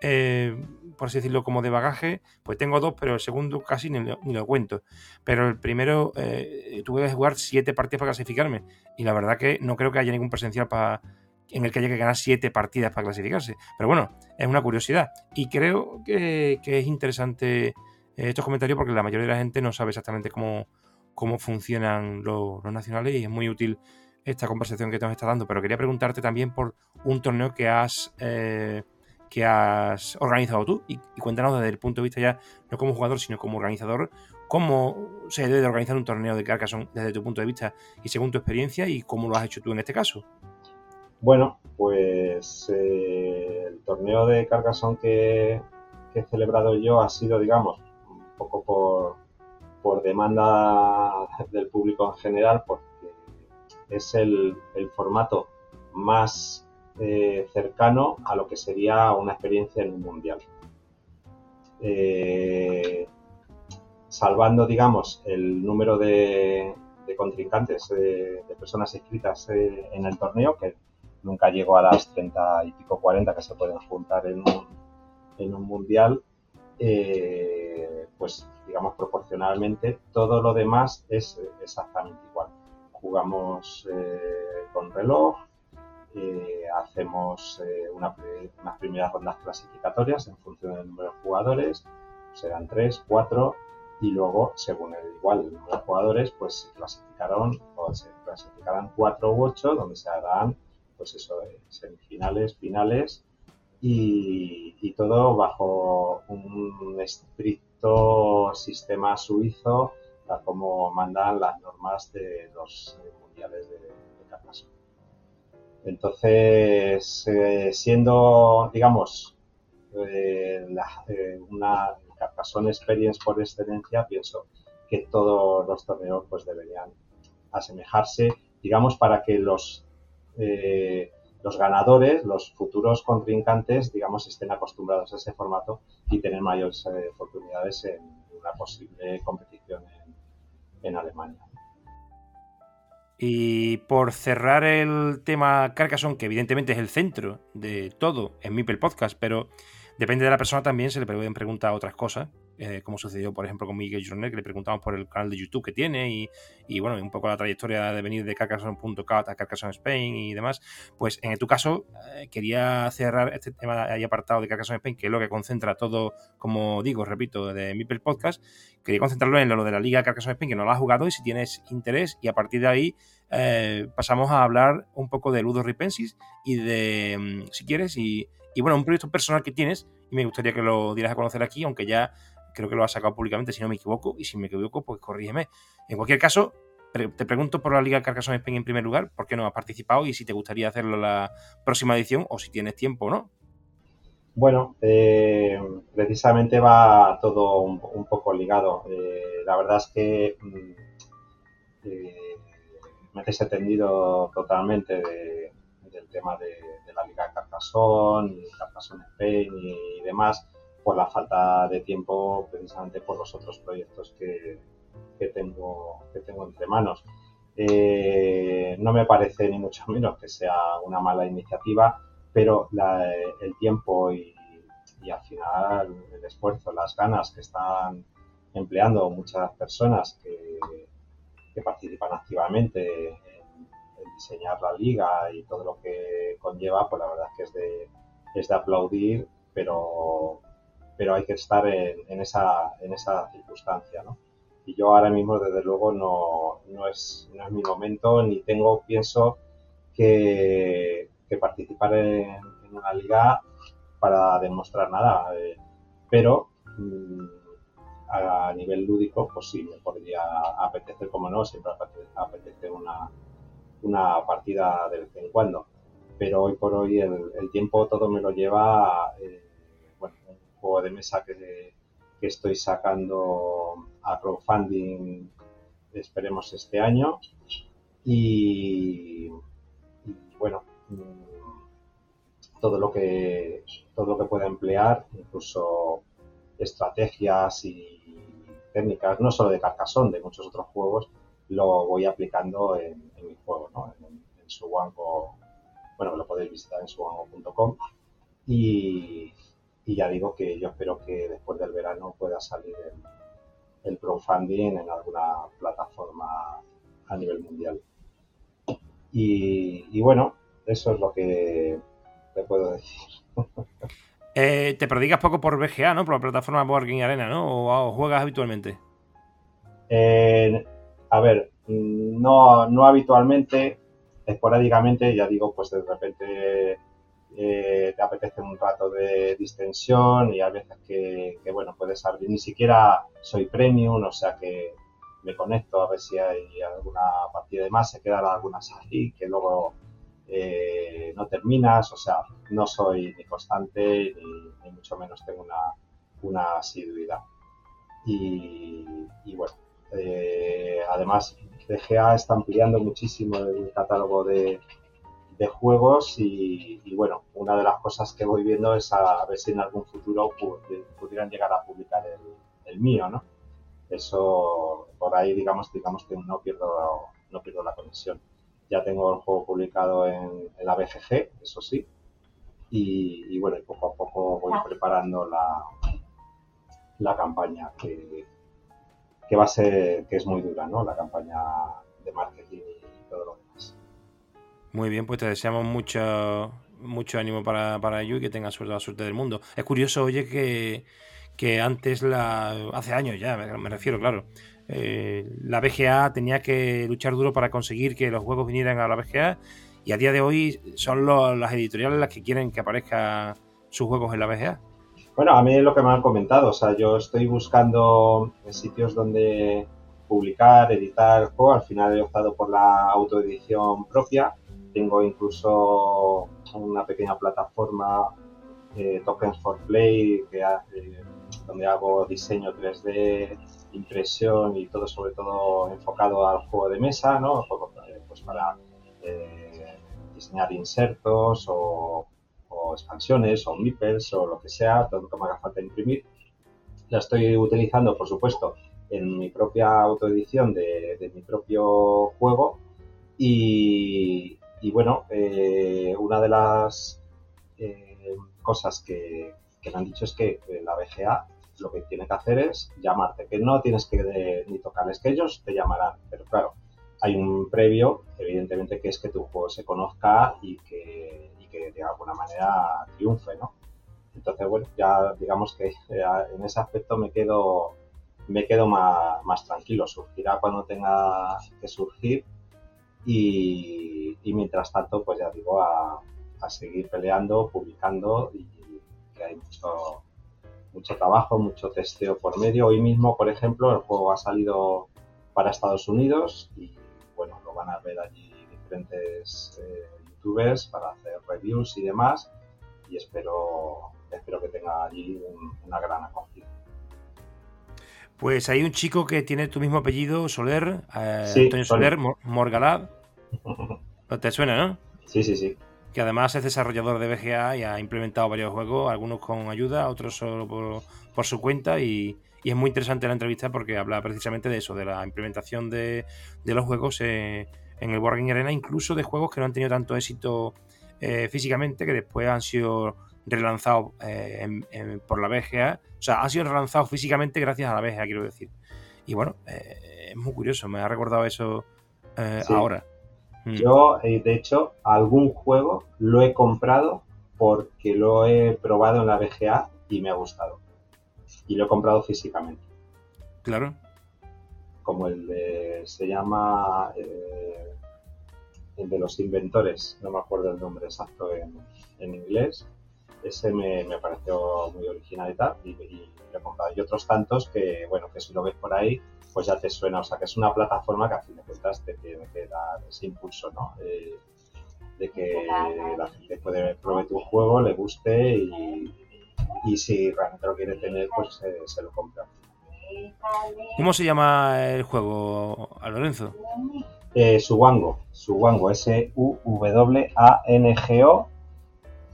eh, por así decirlo, como de bagaje, pues tengo dos, pero el segundo casi ni lo, cuento. Pero el primero eh, tuve que jugar siete partidas para clasificarme. Y la verdad que no creo que haya ningún presencial para en el que haya que ganar siete partidas para clasificarse. Pero bueno, es una curiosidad. Y creo que, es interesante estos comentarios porque la mayoría de la gente no sabe exactamente cómo, cómo funcionan los, nacionales y es muy útil esta conversación que te nos está dando. Pero quería preguntarte también por un torneo que has, eh, que has organizado tú y, cuéntanos desde el punto de vista ya, no como jugador, sino como organizador, cómo se debe de organizar un torneo de Carcassonne desde tu punto de vista y según tu experiencia y cómo lo has hecho tú en este caso. Bueno, pues eh, el torneo de Carcassonne que, he celebrado yo ha sido, digamos, un poco por, por demanda del público en general, porque es el, formato más eh, cercano a lo que sería una experiencia en un mundial. Eh, salvando, digamos, el número de, contrincantes, de, personas inscritas eh, en el torneo, que nunca llegó a las 30 y pico 40 que se pueden juntar en un, en un mundial, pues digamos proporcionalmente todo lo demás es exactamente igual jugamos eh, con reloj, eh, hacemos eh, unas primeras rondas clasificatorias en función del número de jugadores, serán tres, cuatro, y luego, según el igual el número de jugadores, pues se clasificaron o se clasificarán cuatro u ocho, donde se harán, pues eso, semifinales, finales, y, y todo bajo un estricto sistema suizo como mandan las normas de los mundiales de, de Entonces, eh, siendo, digamos, eh, eh, una Carcassonne Experience por excelencia, pienso que todos los torneos pues deberían asemejarse, digamos, para que los los ganadores, los futuros contrincantes, digamos, estén acostumbrados a ese formato y tener mayores oportunidades en una posible competición en Alemania. Y por cerrar el tema Carcassonne, que evidentemente es el centro de todo en Mipel Podcast, pero depende de la persona también, se le pueden preguntar otras cosas, eh, como sucedió, por ejemplo, con Miguel Jornet, que le preguntamos por el canal de YouTube que tiene y, bueno, un poco la trayectoria de venir de Carcassonne.cat a Carcassonne Spain y demás. Pues en tu caso, eh, quería cerrar este tema ahí apartado de Carcassonne Spain, que es lo que concentra todo, como digo, repito, de Mipel Podcast. Quería concentrarlo en lo de la Liga Carcassonne Spain, que no lo has jugado y si tienes interés, y a partir de ahí eh, pasamos a hablar un poco de Ludo Ripensis y de, mm, si quieres, y, y bueno, un proyecto personal que tienes y me gustaría que lo dieras a conocer aquí, aunque ya creo que lo ha sacado públicamente, si no me equivoco, y si me equivoco, pues corrígeme. En cualquier caso, te pregunto por la Liga Carcassonne Spain en primer lugar, ¿por qué no has participado y si te gustaría hacerlo la próxima edición o si tienes tiempo o no? Bueno, eh, precisamente va todo un, poco ligado. Eh, la verdad es que mm, eh, me he desatendido totalmente del tema de, la Liga Carcassonne, Carcassonne Spain y demás por la falta de tiempo precisamente por los otros proyectos que, tengo, que tengo entre manos. Eh, no me parece ni mucho [LAUGHS] menos que sea una mala iniciativa, pero el tiempo y, al final el esfuerzo, las ganas que están empleando muchas personas que, participan activamente en, diseñar la liga y todo lo que conlleva, pues la verdad es que es de, es de aplaudir, pero, pero hay que estar en, esa, en esa circunstancia, ¿no? Y yo ahora mismo, desde luego, no, no, es, no es mi momento, ni tengo, pienso, que, participar en, una liga para demostrar nada. Eh, pero mm, a nivel lúdico, pues sí, me podría apetecer, como no, siempre apetece una, una partida de vez en cuando. pero hoy por hoy el, tiempo todo me lo lleva eh, bueno, de mesa que, estoy sacando a crowdfunding, esperemos este año. Y, bueno, mm, todo lo que todo lo que pueda emplear, incluso estrategias y técnicas, no solo de Carcassonne, de muchos otros juegos, lo voy aplicando en, mi juego, en, su bueno, lo podéis visitar en subango.com y, y ya digo que yo espero que después del verano pueda salir el, el crowdfunding en alguna plataforma a nivel mundial. Y, bueno, eso es lo que te puedo decir. [LAUGHS] Eh, te predicas poco por BGA, ¿no? Por la plataforma Board Arena, ¿no? ¿O, juegas habitualmente? Eh, a ver, no, no habitualmente, esporádicamente, ya digo, pues de repente eh, te apetece un rato de distensión y a veces que, bueno, puedes abrir, ni siquiera soy premium, o sea que me conecto a ver si hay alguna partida de más, se quedan algunas ahí que luego eh, no terminas, o sea, no soy ni constante ni, mucho menos tengo una, una asiduidad. Y, bueno, eh, además DGA está ampliando muchísimo el catálogo de, de juegos y, bueno, una de las cosas que voy viendo es a, ver si en algún futuro pudieran llegar a publicar el, mío, ¿no? Eso, por ahí digamos, digamos que no pierdo, no pierdo la conexión. Ya tengo el juego publicado en, la BGG, eso sí, y, bueno, poco a poco voy preparando la, la campaña que, que va a ser, que es muy dura, ¿no? La campaña de marketing Muy bien, pues te deseamos mucho, mucho ánimo para, para ello y que tengas suerte, la suerte del mundo. Es curioso, oye, que, que antes, la, hace años ya, me, refiero, claro, eh, la BGA tenía que luchar duro para conseguir que los juegos vinieran a la BGA y a día de hoy son las editoriales las que quieren que aparezcan sus juegos en la BGA. Bueno, a mí es lo que me han comentado, o sea, yo estoy buscando sitios donde publicar, editar juegos, al final he optado por la autoedición propia tengo incluso una pequeña plataforma, eh, Tokens for Play, que donde hago diseño 3D, impresión y todo sobre todo enfocado al juego de mesa, ¿no? Pues para eh, diseñar insertos o, expansiones o meeples o lo que sea, todo lo que me haga falta imprimir. La estoy utilizando, por supuesto, en mi propia autoedición de, de mi propio juego y, y bueno, eh, una de las eh, cosas que, me han dicho es que eh, la BGA lo que tiene que hacer es llamarte, que no tienes que ni tocarles, que ellos te llamarán, pero claro, hay un previo, evidentemente, que es que tu juego se conozca y que, y que de alguna manera triunfe, ¿no? Entonces, bueno, ya digamos que en ese aspecto me quedo, me quedo más, más tranquilo. Surgirá cuando tenga que surgir y, mientras tanto, pues ya digo, a, seguir peleando, publicando y, que hay mucho, mucho trabajo, mucho testeo por medio. Hoy mismo, por ejemplo, el juego ha salido para Estados Unidos y bueno, lo van a ver allí diferentes eh, youtubers para hacer reviews y demás y espero, espero que tenga allí una gran acogida. Pues hay un chico que tiene tu mismo apellido, Soler, eh, Antonio Soler, Morgalad. [LAUGHS] ¿Te suena, no? Sí, sí, sí. Que además es desarrollador de BGA y ha implementado varios juegos, algunos con ayuda, otros solo por, su cuenta. Y, es muy interesante la entrevista porque habla precisamente de eso, de la implementación de, los juegos eh, en el Wargame Arena, incluso de juegos que no han tenido tanto éxito eh, físicamente, que después han sido relanzados eh, por la BGA. O sea, han sido relanzados físicamente gracias a la BGA, quiero decir. Y bueno, es muy curioso, me ha recordado eso ahora. Mm. Yo, eh, de hecho, algún juego lo he comprado porque lo he probado en la BGA y me ha gustado. Y lo he comprado físicamente. Claro. Como el de. Se llama. Eh, el de los inventores. No me acuerdo el nombre exacto en, inglés. Ese me, pareció muy original y tal. Y, y lo he comprado. Y otros tantos que, bueno, que si lo ves por ahí, pues ya te suena. O sea, que es una plataforma que a fin de cuentas te tiene que dar ese impulso, ¿no? Eh, de que la gente puede probar tu juego, le guste y, y si realmente lo quiere tener, pues se lo compra. ¿Cómo se llama el juego, a Lorenzo? Eh, Suwango, Suwango, S-U-W-A-N-G-O.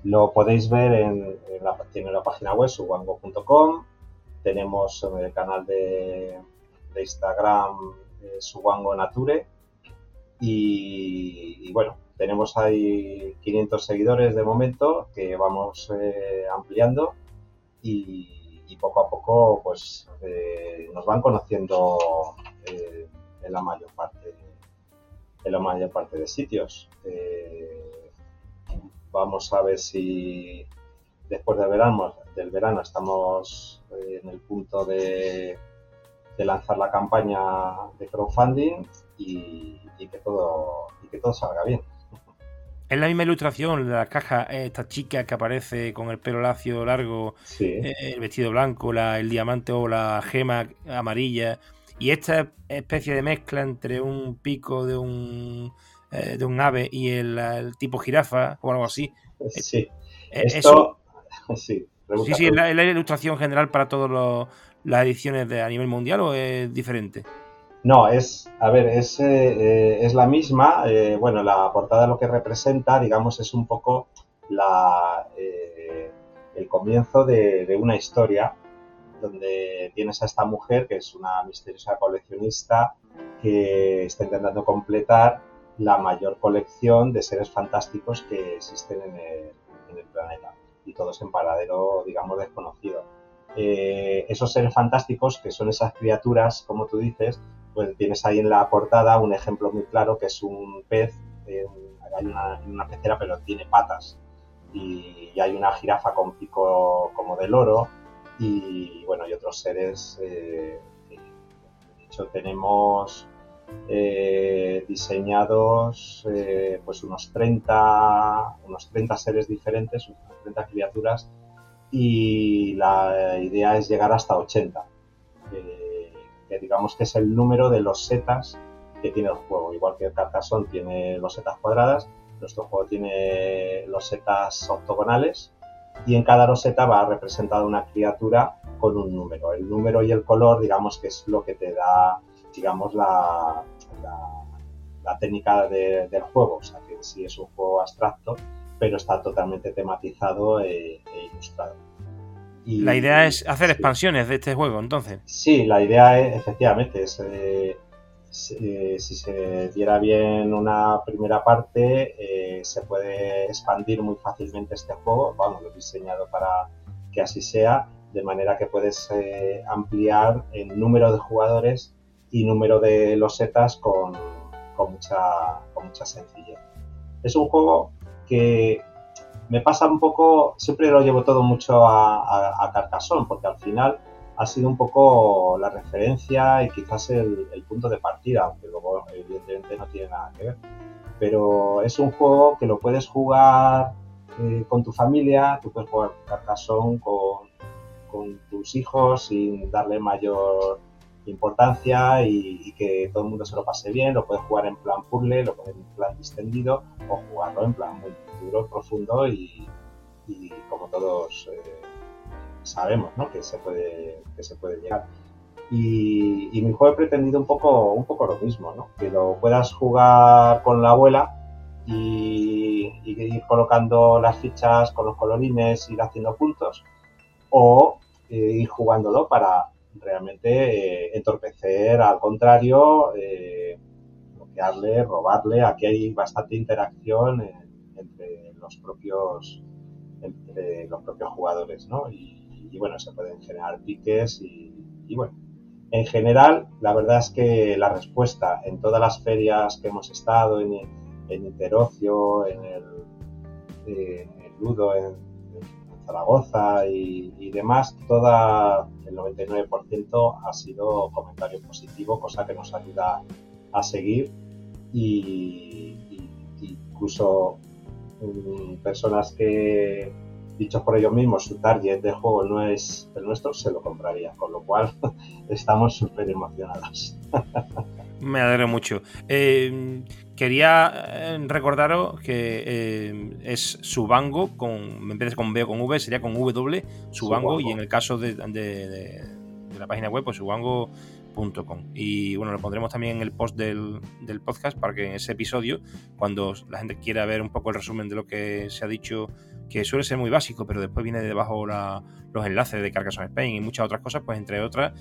Lo podéis ver en, la, tiene la página web suwango.com. Tenemos en el canal de, Instagram eh, Suwango Nature. Y, bueno, tenemos ahí 500 seguidores de momento que vamos eh, ampliando. Y, poco a poco pues eh, nos van conociendo eh, en la mayor parte en la mayor parte de sitios vamos a ver si después del verano del verano estamos en el punto de, de lanzar la campaña de crowdfunding y, y que todo y que todo salga bien es la misma ilustración, la caja, esta chica que aparece con el pelo lacio largo, eh, el vestido blanco, la, el diamante o la gema amarilla. Y esta especie de mezcla entre un pico de un, eh, de un ave y el, tipo jirafa o algo así. Sí. Eh, Esto, [LAUGHS] sí, sí, sí, ¿es la, ilustración general para todas las ediciones de, a nivel mundial o es diferente? No, es, a ver, es, eh, es la misma. Eh, bueno, la portada lo que representa, digamos, es un poco la, eh, el comienzo de, una historia donde tienes a esta mujer que es una misteriosa coleccionista que está intentando completar la mayor colección de seres fantásticos que existen en el, en planeta y todos en paradero, digamos, desconocido. esos seres fantásticos, que son esas criaturas, como tú dices, pues tienes ahí en la portada un ejemplo muy claro que es un pez, hay una, pecera pero tiene patas y, hay una jirafa con pico como de loro y bueno, y otros seres. Eh, de hecho, tenemos eh, diseñados eh, pues unos 30, unos 30 seres diferentes, unas 30 criaturas y la idea es llegar hasta 80 digamos que es el número de los setas que tiene el juego. Igual que el Carcassonne tiene los setas cuadradas, nuestro juego tiene los setas octogonales y en cada roseta va representada una criatura con un número. El número y el color, digamos que es lo que te da, digamos, la, la, técnica del juego. O sea, que sí es un juego abstracto, pero está totalmente tematizado e, e ilustrado la idea es hacer expansiones de este juego, entonces. Sí, la idea es, efectivamente, es, eh, si, se diera bien una primera parte, eh, se puede expandir muy fácilmente este juego. Vamos, lo he diseñado para que así sea, de manera que puedes eh, ampliar el número de jugadores y número de losetas con, con, mucha, con mucha sencillez. Es un juego que me pasa un poco, siempre lo llevo todo mucho a, a, Carcassonne, porque al final ha sido un poco la referencia y quizás el, punto de partida, aunque luego evidentemente no tiene nada que ver. Pero es un juego que lo puedes jugar eh, con tu familia, tú puedes jugar Carcassonne con, con tus hijos sin darle mayor importancia y, que todo el mundo se lo pase bien, lo puedes jugar en plan puzzle, lo puedes en plan distendido o jugarlo en plan muy duro, profundo y, como todos eh, sabemos ¿no? que, se puede, que se puede llegar. Y, mi juego he pretendido un poco, un poco lo mismo, ¿no? que lo puedas jugar con la abuela y, ir colocando las fichas con los colorines, ir haciendo puntos, o eh, ir jugándolo para realmente eh, entorpecer, al contrario, bloquearle, robarle. Aquí hay bastante interacción entre los propios entre los propios jugadores, ¿no? Y, bueno, se pueden generar piques y, bueno, en general, la verdad es que la respuesta en todas las ferias que hemos estado, en, en Interocio, en el, Ludo, en, Zaragoza y, demás, toda el 99% ha sido comentario positivo, cosa que nos ayuda a seguir y, incluso personas que, dicho por ellos mismos, su target de juego no es el nuestro, se lo compraría. Con lo cual, [LAUGHS] estamos súper emocionados. [LAUGHS] Me alegro mucho. Eh, quería eh, recordaros que eh, es Subango, con, vez de con B o con V, sería con W, Subango, y en el caso de, la página web, pues subango.com. Y bueno, lo pondremos también en el post del, podcast para que en ese episodio, cuando la gente quiera ver un poco el resumen de lo que se ha dicho, que suele ser muy básico, pero después viene debajo los enlaces de Carcassonne Spain y muchas otras cosas, pues entre otras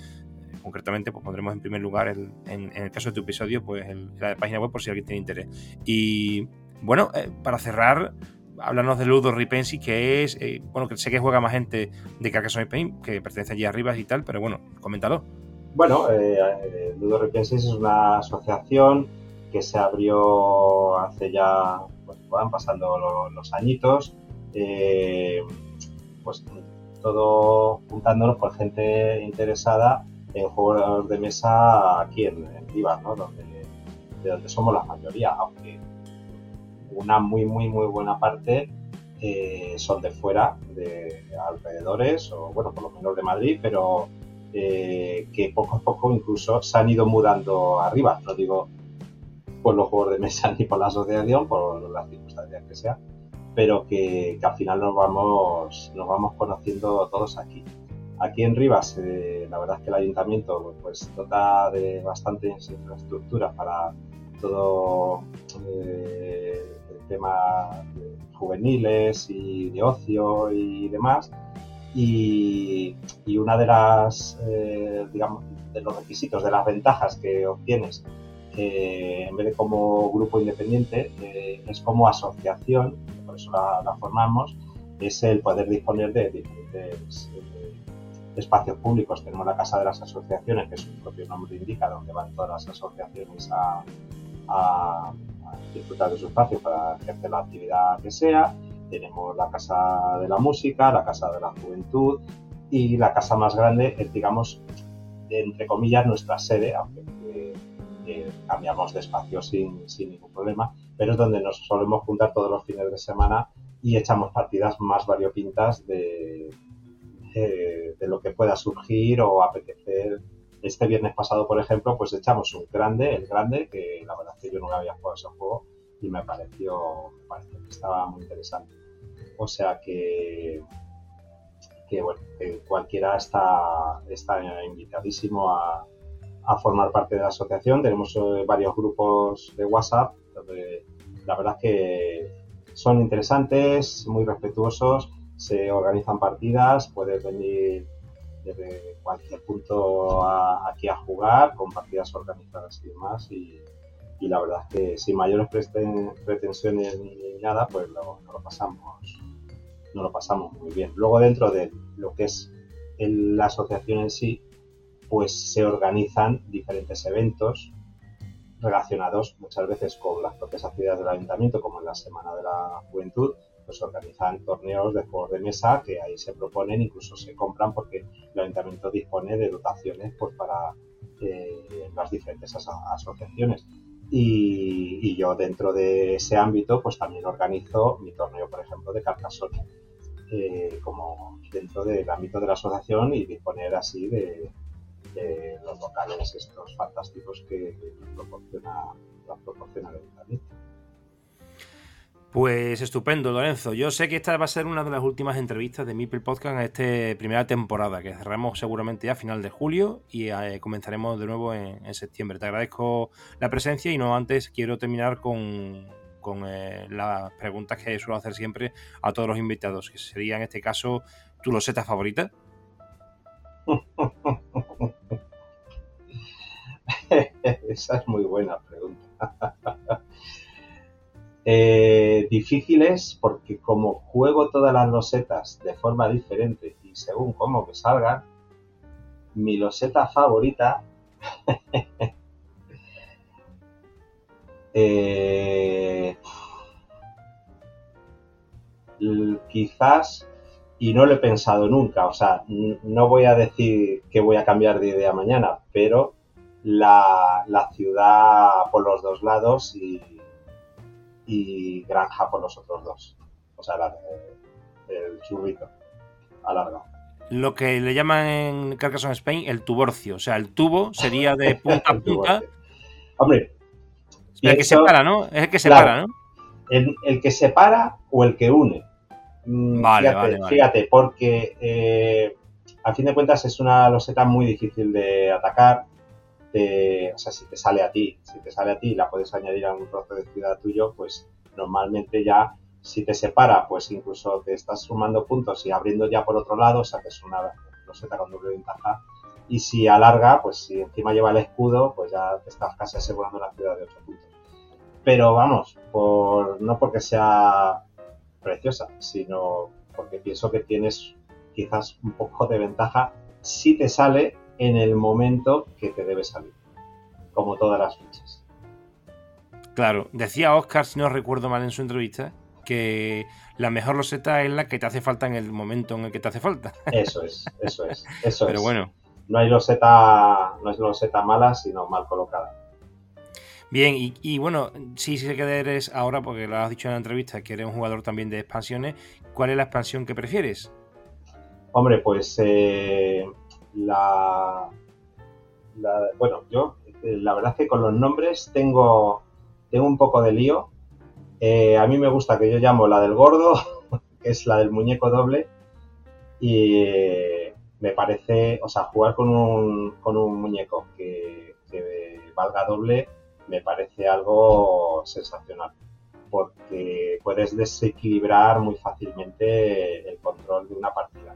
concretamente pues pondremos en primer lugar en, el caso de tu episodio pues la página web por si alguien tiene interés. Y bueno eh, para cerrar háblanos de Ludo Ripensi que es eh, bueno que sé que juega más gente de Carcassonne Spain que pertenece allí arriba y tal pero bueno coméntalo. Bueno eh, Ludo Ripensi es una asociación que se abrió hace ya pues, van pasando los, añitos pues todo juntándonos por gente interesada en juegos de mesa aquí en, en ¿no? Donde, de donde somos la mayoría, aunque una muy, muy, muy buena parte eh, son de fuera, de alrededores, o bueno, por lo menos de Madrid, pero eh, que poco a poco incluso se han ido mudando arriba. No digo por los juegos de mesa [LAUGHS] ni por la asociación, por las circunstancias que sea, pero que, que al final nos vamos, nos vamos conociendo todos aquí. Aquí en Rivas, eh, la verdad es que el ayuntamiento pues dota de bastantes infraestructuras para todo eh, el tema de juveniles y de ocio y demás. Y, una de las, eh, digamos, de los requisitos, de las ventajas que obtienes en vez de como grupo independiente, es como asociación, por eso la, la, formamos, es el poder disponer de diferentes espacios públicos. Tenemos la Casa de las Asociaciones, que su propio nombre indica, donde van todas las asociaciones a, disfrutar de su espacio para ejercer la actividad que sea. Tenemos la Casa de la Música, la Casa de la Juventud y la casa más grande es, digamos, entre comillas, nuestra sede, aunque eh, cambiamos de espacio sin, sin ningún problema, pero es donde nos solemos juntar todos los fines de semana y echamos partidas más variopintas de, eh, de lo que pueda surgir o apetecer. Este viernes pasado, por ejemplo, pues echamos un grande, el grande, que la verdad es que yo no había jugado ese juego y me pareció, que estaba muy interesante. O sea que, que bueno, cualquiera está, está invitadísimo a, a formar parte de la asociación. Tenemos eh, varios grupos de WhatsApp donde la verdad es que son interesantes, muy respetuosos se organizan partidas, puedes venir desde cualquier punto aquí a jugar con partidas organizadas y demás y, la verdad es que sin mayores pretensiones ni, nada pues lo, lo, pasamos no lo pasamos muy bien. Luego dentro de lo que es la asociación en sí pues se organizan diferentes eventos relacionados muchas veces con las propias actividades del ayuntamiento como en la semana de la juventud pues organizan torneos de juegos de mesa que ahí se proponen, incluso se compran porque el ayuntamiento dispone de dotaciones pues para eh, las diferentes asociaciones. Y, yo dentro de ese ámbito pues también organizo mi torneo, por ejemplo, de Carcassonne, eh, como dentro del ámbito de la asociación y disponer así de, los locales estos fantásticos que, proporciona, proporciona el ayuntamiento. Pues estupendo, Lorenzo. Yo sé que esta va a ser una de las últimas entrevistas de Mipel Podcast en esta primera temporada, que cerramos seguramente a final de julio y eh, comenzaremos de nuevo en, septiembre. Te agradezco la presencia y no antes quiero terminar con, eh, las preguntas que suelo hacer siempre a todos los invitados, que sería en este caso tu loseta favorita. [LAUGHS] Esa es muy buena pregunta. [LAUGHS] Eh, difíciles porque como juego todas las losetas de forma diferente y según cómo me salgan, mi loseta favorita [LAUGHS] eh, quizás y no lo he pensado nunca, o sea, no voy a decir que voy a cambiar de idea mañana, pero la, la ciudad por los dos lados y y granja por los otros dos. O sea, el churrito alargado. Lo que le llaman en Carcassonne Spain el tuborcio. O sea, el tubo sería de [LAUGHS] punta a punta. Hombre, el que separa, ¿no? Es el que separa, ¿no? El, el, que separa o el que une. Mm, vale, fíjate, vale, vale. fíjate, porque eh, a fin de cuentas es una loseta muy difícil de atacar. O sea, si te sale a ti, si te sale a ti y la puedes añadir a un trozo de ciudad tuyo, pues normalmente ya si te separa, pues incluso te estás sumando puntos y abriendo ya por otro lado, o sea que es una loseta con doble ventaja. Y si alarga, pues si encima lleva el escudo, pues ya te estás casi asegurando la ciudad de 8 puntos. Pero vamos, por, no porque sea preciosa, sino porque pienso que tienes quizás un poco de ventaja si te sale en el momento que te debe salir, como todas las fichas. Claro, decía Oscar, si no recuerdo mal en su entrevista, que la mejor loseta es la que te hace falta en el momento en el que te hace falta. Eso es, eso es, [LAUGHS] eso Pero bueno. No hay loseta, no es loseta mala, sino mal colocada. Bien, y, y, bueno, sí sé que eres ahora, porque lo has dicho en la entrevista, que eres un jugador también de expansiones. ¿Cuál es la expansión que prefieres? Hombre, pues eh, la, Bueno, yo eh, la verdad es que con los nombres tengo, tengo un poco de lío. Eh, a mí me gusta que yo llamo la del gordo, [LAUGHS] que es la del muñeco doble. Y me parece, o sea, jugar con un, con un muñeco que, que valga doble me parece algo sensacional porque puedes desequilibrar muy fácilmente el control de una partida.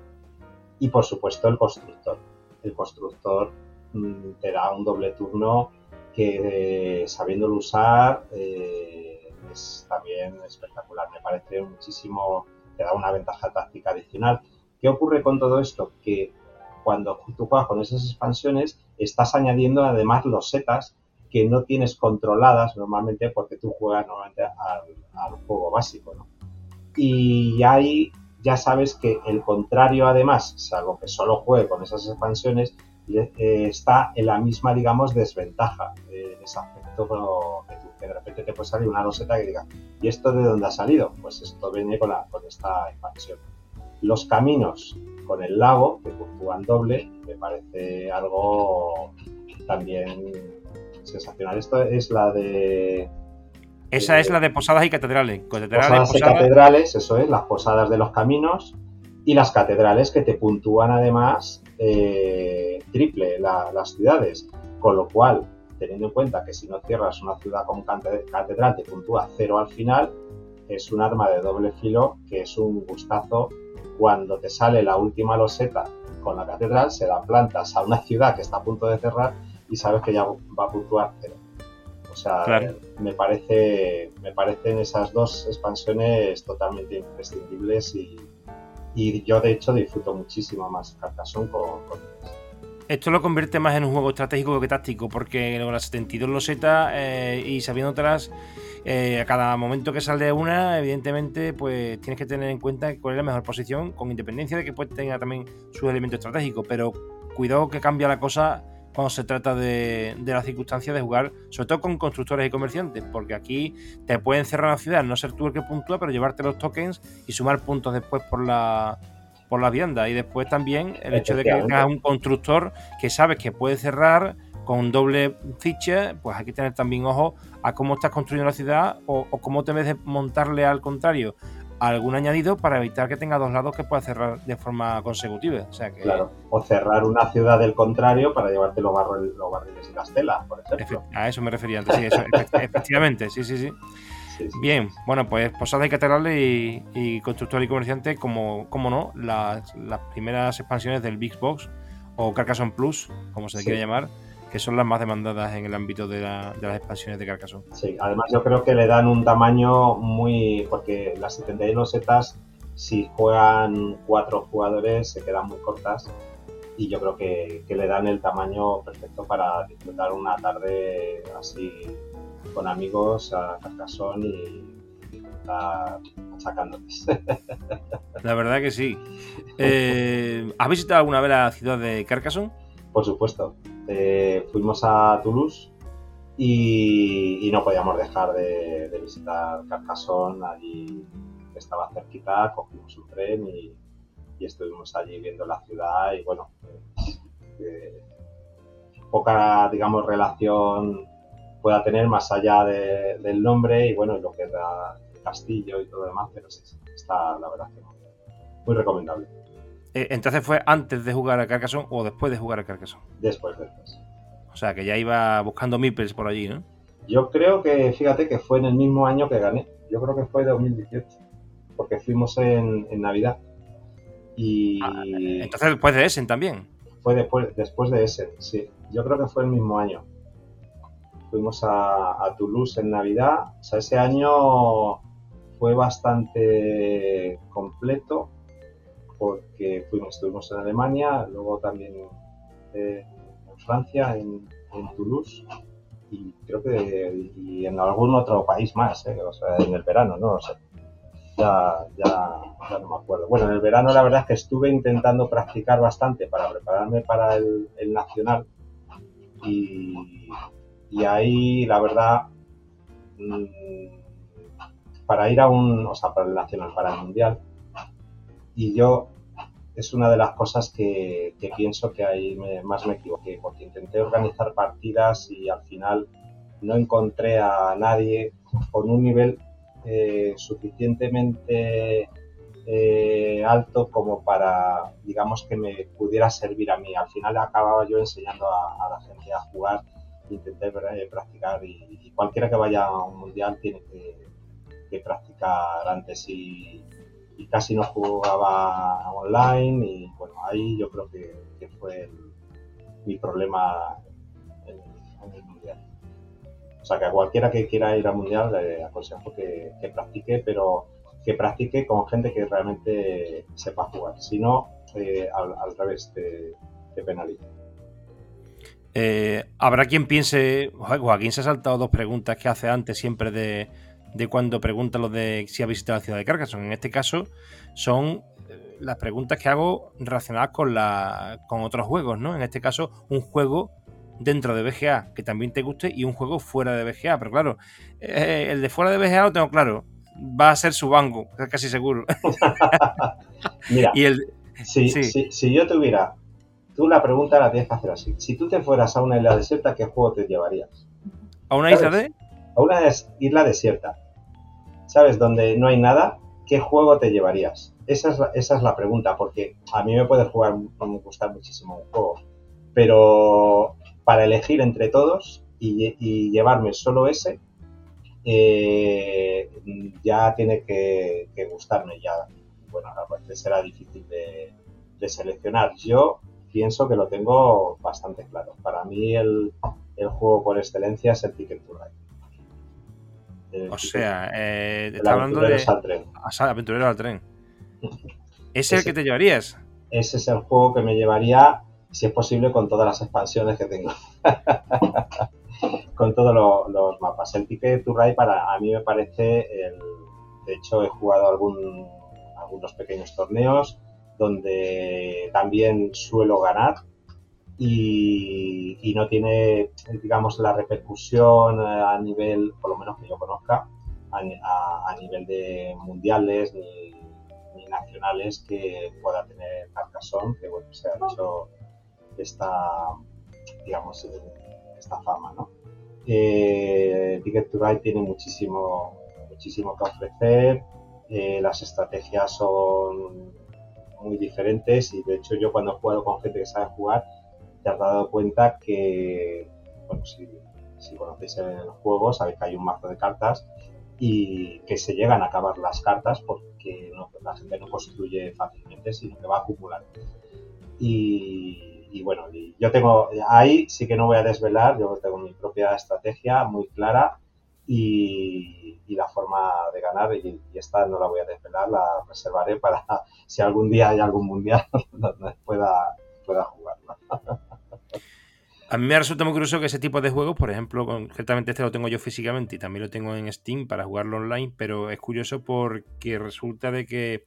Y por supuesto el constructor. El constructor mmm, te da un doble turno que eh, sabiéndolo usar eh, es también espectacular. Me parece muchísimo, te da una ventaja táctica adicional. ¿Qué ocurre con todo esto? Que cuando tú juegas con esas expansiones estás añadiendo además los setas que no tienes controladas normalmente porque tú juegas normalmente al, al juego básico, ¿no? Y ahí ya sabes que el contrario además, salvo que solo juegue con esas expansiones, eh, está en la misma, digamos, desventaja eh, en ese aspecto que, de repente te puede salir una roseta que diga, ¿y esto de dónde ha salido? Pues esto viene con, la, con esta expansión. Los caminos con el lago, que puntúan doble, me parece algo también sensacional. Esto es la de. Esa eh, es la de posadas y catedrales. Catedrales, posadas, posadas. y catedrales, eso es, las posadas de los caminos y las catedrales que te puntúan además eh, triple la, las ciudades. Con lo cual, teniendo en cuenta que si no cierras una ciudad con catedral te puntúa cero al final, es un arma de doble filo que es un gustazo cuando te sale la última loseta con la catedral, se la plantas a una ciudad que está a punto de cerrar y sabes que ya va a puntuar cero. O sea, Claro. me parece, me parecen esas dos expansiones totalmente imprescindibles y, y yo de hecho disfruto muchísimo más Carcassonne con, con ellas. Esto lo convierte más en un juego estratégico que táctico, porque con las 72 losetas eh, y sabiéndotelas eh, a cada momento que sale una, evidentemente, pues tienes que tener en cuenta cuál es la mejor posición, con independencia de que pues, tenga también sus elementos estratégicos. Pero cuidado que cambia la cosa cuando se trata de, de las circunstancias de jugar, sobre todo con constructores y comerciantes, porque aquí te pueden cerrar la ciudad, no ser tú el que puntúa, pero llevarte los tokens y sumar puntos después por la por la vianda. Y después también el hecho de que tengas un constructor que sabes que puede cerrar con doble ficha, pues hay que tener también ojo a cómo estás construyendo la ciudad o, o cómo te ves de montarle al contrario algún añadido para evitar que tenga dos lados que pueda cerrar de forma consecutiva. O sea que Claro. O cerrar una ciudad del contrario para llevarte los, barril- los barriles y las telas, por ejemplo. a eso me refería antes. Sí, eso, efe- [LAUGHS] efectivamente, sí, sí, sí. Sí, sí. Bien, bueno, pues Posadas y Catedrales y, y Constructor y Comerciante, como, como no, las, las primeras expansiones del Big Box o Carcassonne Plus, como se le Sí. quiere llamar, que son las más demandadas en el ámbito de, la- de las expansiones de Carcassonne. Sí, además yo creo que le dan un tamaño muy... porque las 72 losetas, si juegan cuatro jugadores, se quedan muy cortas y yo creo que, que le dan el tamaño perfecto para disfrutar una tarde así con amigos a Carcassonne y disfrutar achacándoles. [LAUGHS] La verdad que sí. Eh, ¿Has visitado alguna vez la ciudad de Carcassonne? Por supuesto. Eh, fuimos a Toulouse y, no podíamos dejar de, visitar Carcassonne, allí estaba cerquita, cogimos un tren y, estuvimos allí viendo la ciudad y bueno, pues, poca, digamos, relación pueda tener más allá del nombre y bueno, lo que da el castillo y todo lo demás, pero sí, está la verdad que muy, recomendable. Eh, entonces fue antes de jugar a Carcassonne o después de jugar a Carcassonne? Después, después. O sea, que ya iba buscando Mipels por allí, ¿no? Yo creo que, fíjate, que fue en el mismo año que gané. Yo creo que fue 2018, porque fuimos en, Navidad. Y... Ah, entonces después de Essen también. Fue después, después de Essen, sí. Yo creo que fue el mismo año. Fuimos a, Toulouse en Navidad. O sea, ese año fue bastante completo porque fuimos, estuvimos en Alemania, luego también eh, Francia, en, Toulouse y creo que y en algún otro país más, ¿eh? o sea, en el verano, no lo sé. Ya, ya, ya, no me acuerdo. Bueno, en el verano la verdad es que estuve intentando practicar bastante para prepararme para el, nacional y, y, ahí la verdad mm, para ir a un, o sea, para el nacional, para el mundial y yo es una de las cosas que, pienso que ahí más me equivoqué, porque intenté organizar partidas y al final no encontré a nadie con un nivel eh, suficientemente eh, alto como para, digamos, que me pudiera servir a mí. Al final acababa yo enseñando a, la gente a jugar, intenté eh, practicar y, cualquiera que vaya a un mundial tiene que, que practicar antes y y casi no jugaba online y bueno, ahí yo creo que, fue mi problema en, el mundial. O sea que a cualquiera que quiera ir al mundial le aconsejo que, practique, pero que practique con gente que realmente sepa jugar. Si no, eh, al, revés, te, te penaliza. Eh, Habrá quien piense, Joaquín se ha saltado dos preguntas que hace antes siempre de, de cuando pregunta lo de si ha visitado la ciudad de Carcassonne. En este caso son eh, las preguntas que hago relacionadas con, la, con otros juegos, ¿no? En este caso, un juego dentro de BGA que también te guste y un juego fuera de BGA. Pero claro, eh, el de fuera de BGA lo tengo claro. Va a ser su banco, casi seguro. [LAUGHS] Mira, y el, si, Si, yo tuviera, tú la pregunta la tienes que hacer así. Si tú te fueras a una isla desierta, ¿qué juego te llevarías? ¿A una isla de? A una isla desierta. ¿Sabes? Donde no hay nada, ¿qué juego te llevarías? Esa es la, esa es la pregunta, porque a mí me puede jugar, me gustar muchísimo un juego, pero para elegir entre todos y, llevarme solo ese, eh, ya tiene que, gustarme ya. Bueno, aparte será difícil de, seleccionar. Yo pienso que lo tengo bastante claro. Para mí el, juego por excelencia es el Ticket to Ride. O sea, eh, está hablando de. Al tren. Aventureros al tren. [LAUGHS] ¿Es el que te llevarías? Ese es el juego que me llevaría, si es posible, con todas las expansiones que tengo. [LAUGHS] con todos los mapas. El Ticket to Ride para a mí me parece el, de hecho he jugado algún, algunos pequeños torneos donde también suelo ganar y, no tiene, digamos, la repercusión a nivel, por lo menos que yo conozca, a, nivel de mundiales ni, nacionales que pueda tener Carcassonne, que bueno, se ha hecho esta, digamos, esta fama, ¿no? Eh, Ticket to Ride tiene muchísimo, muchísimo que ofrecer, eh, las estrategias son muy diferentes y de hecho yo cuando he jugado con gente que sabe jugar te has dado cuenta que, bueno, si, conocéis el juego, sabéis que hay un mazo de cartas y que se llegan a acabar las cartas porque la gente no construye fácilmente, sino que va a acumular. Y, bueno, yo tengo, ahí sí que no voy a desvelar, yo tengo mi propia estrategia muy clara y, la forma de ganar y, esta no la voy a desvelar, la reservaré para [LAUGHS] si algún día hay algún mundial [LAUGHS] donde pueda, pueda jugarla. [LAUGHS] A mí me resulta muy curioso que ese tipo de juegos, por ejemplo, concretamente este lo tengo yo físicamente y también lo tengo en Steam para jugarlo online, pero es curioso porque resulta de que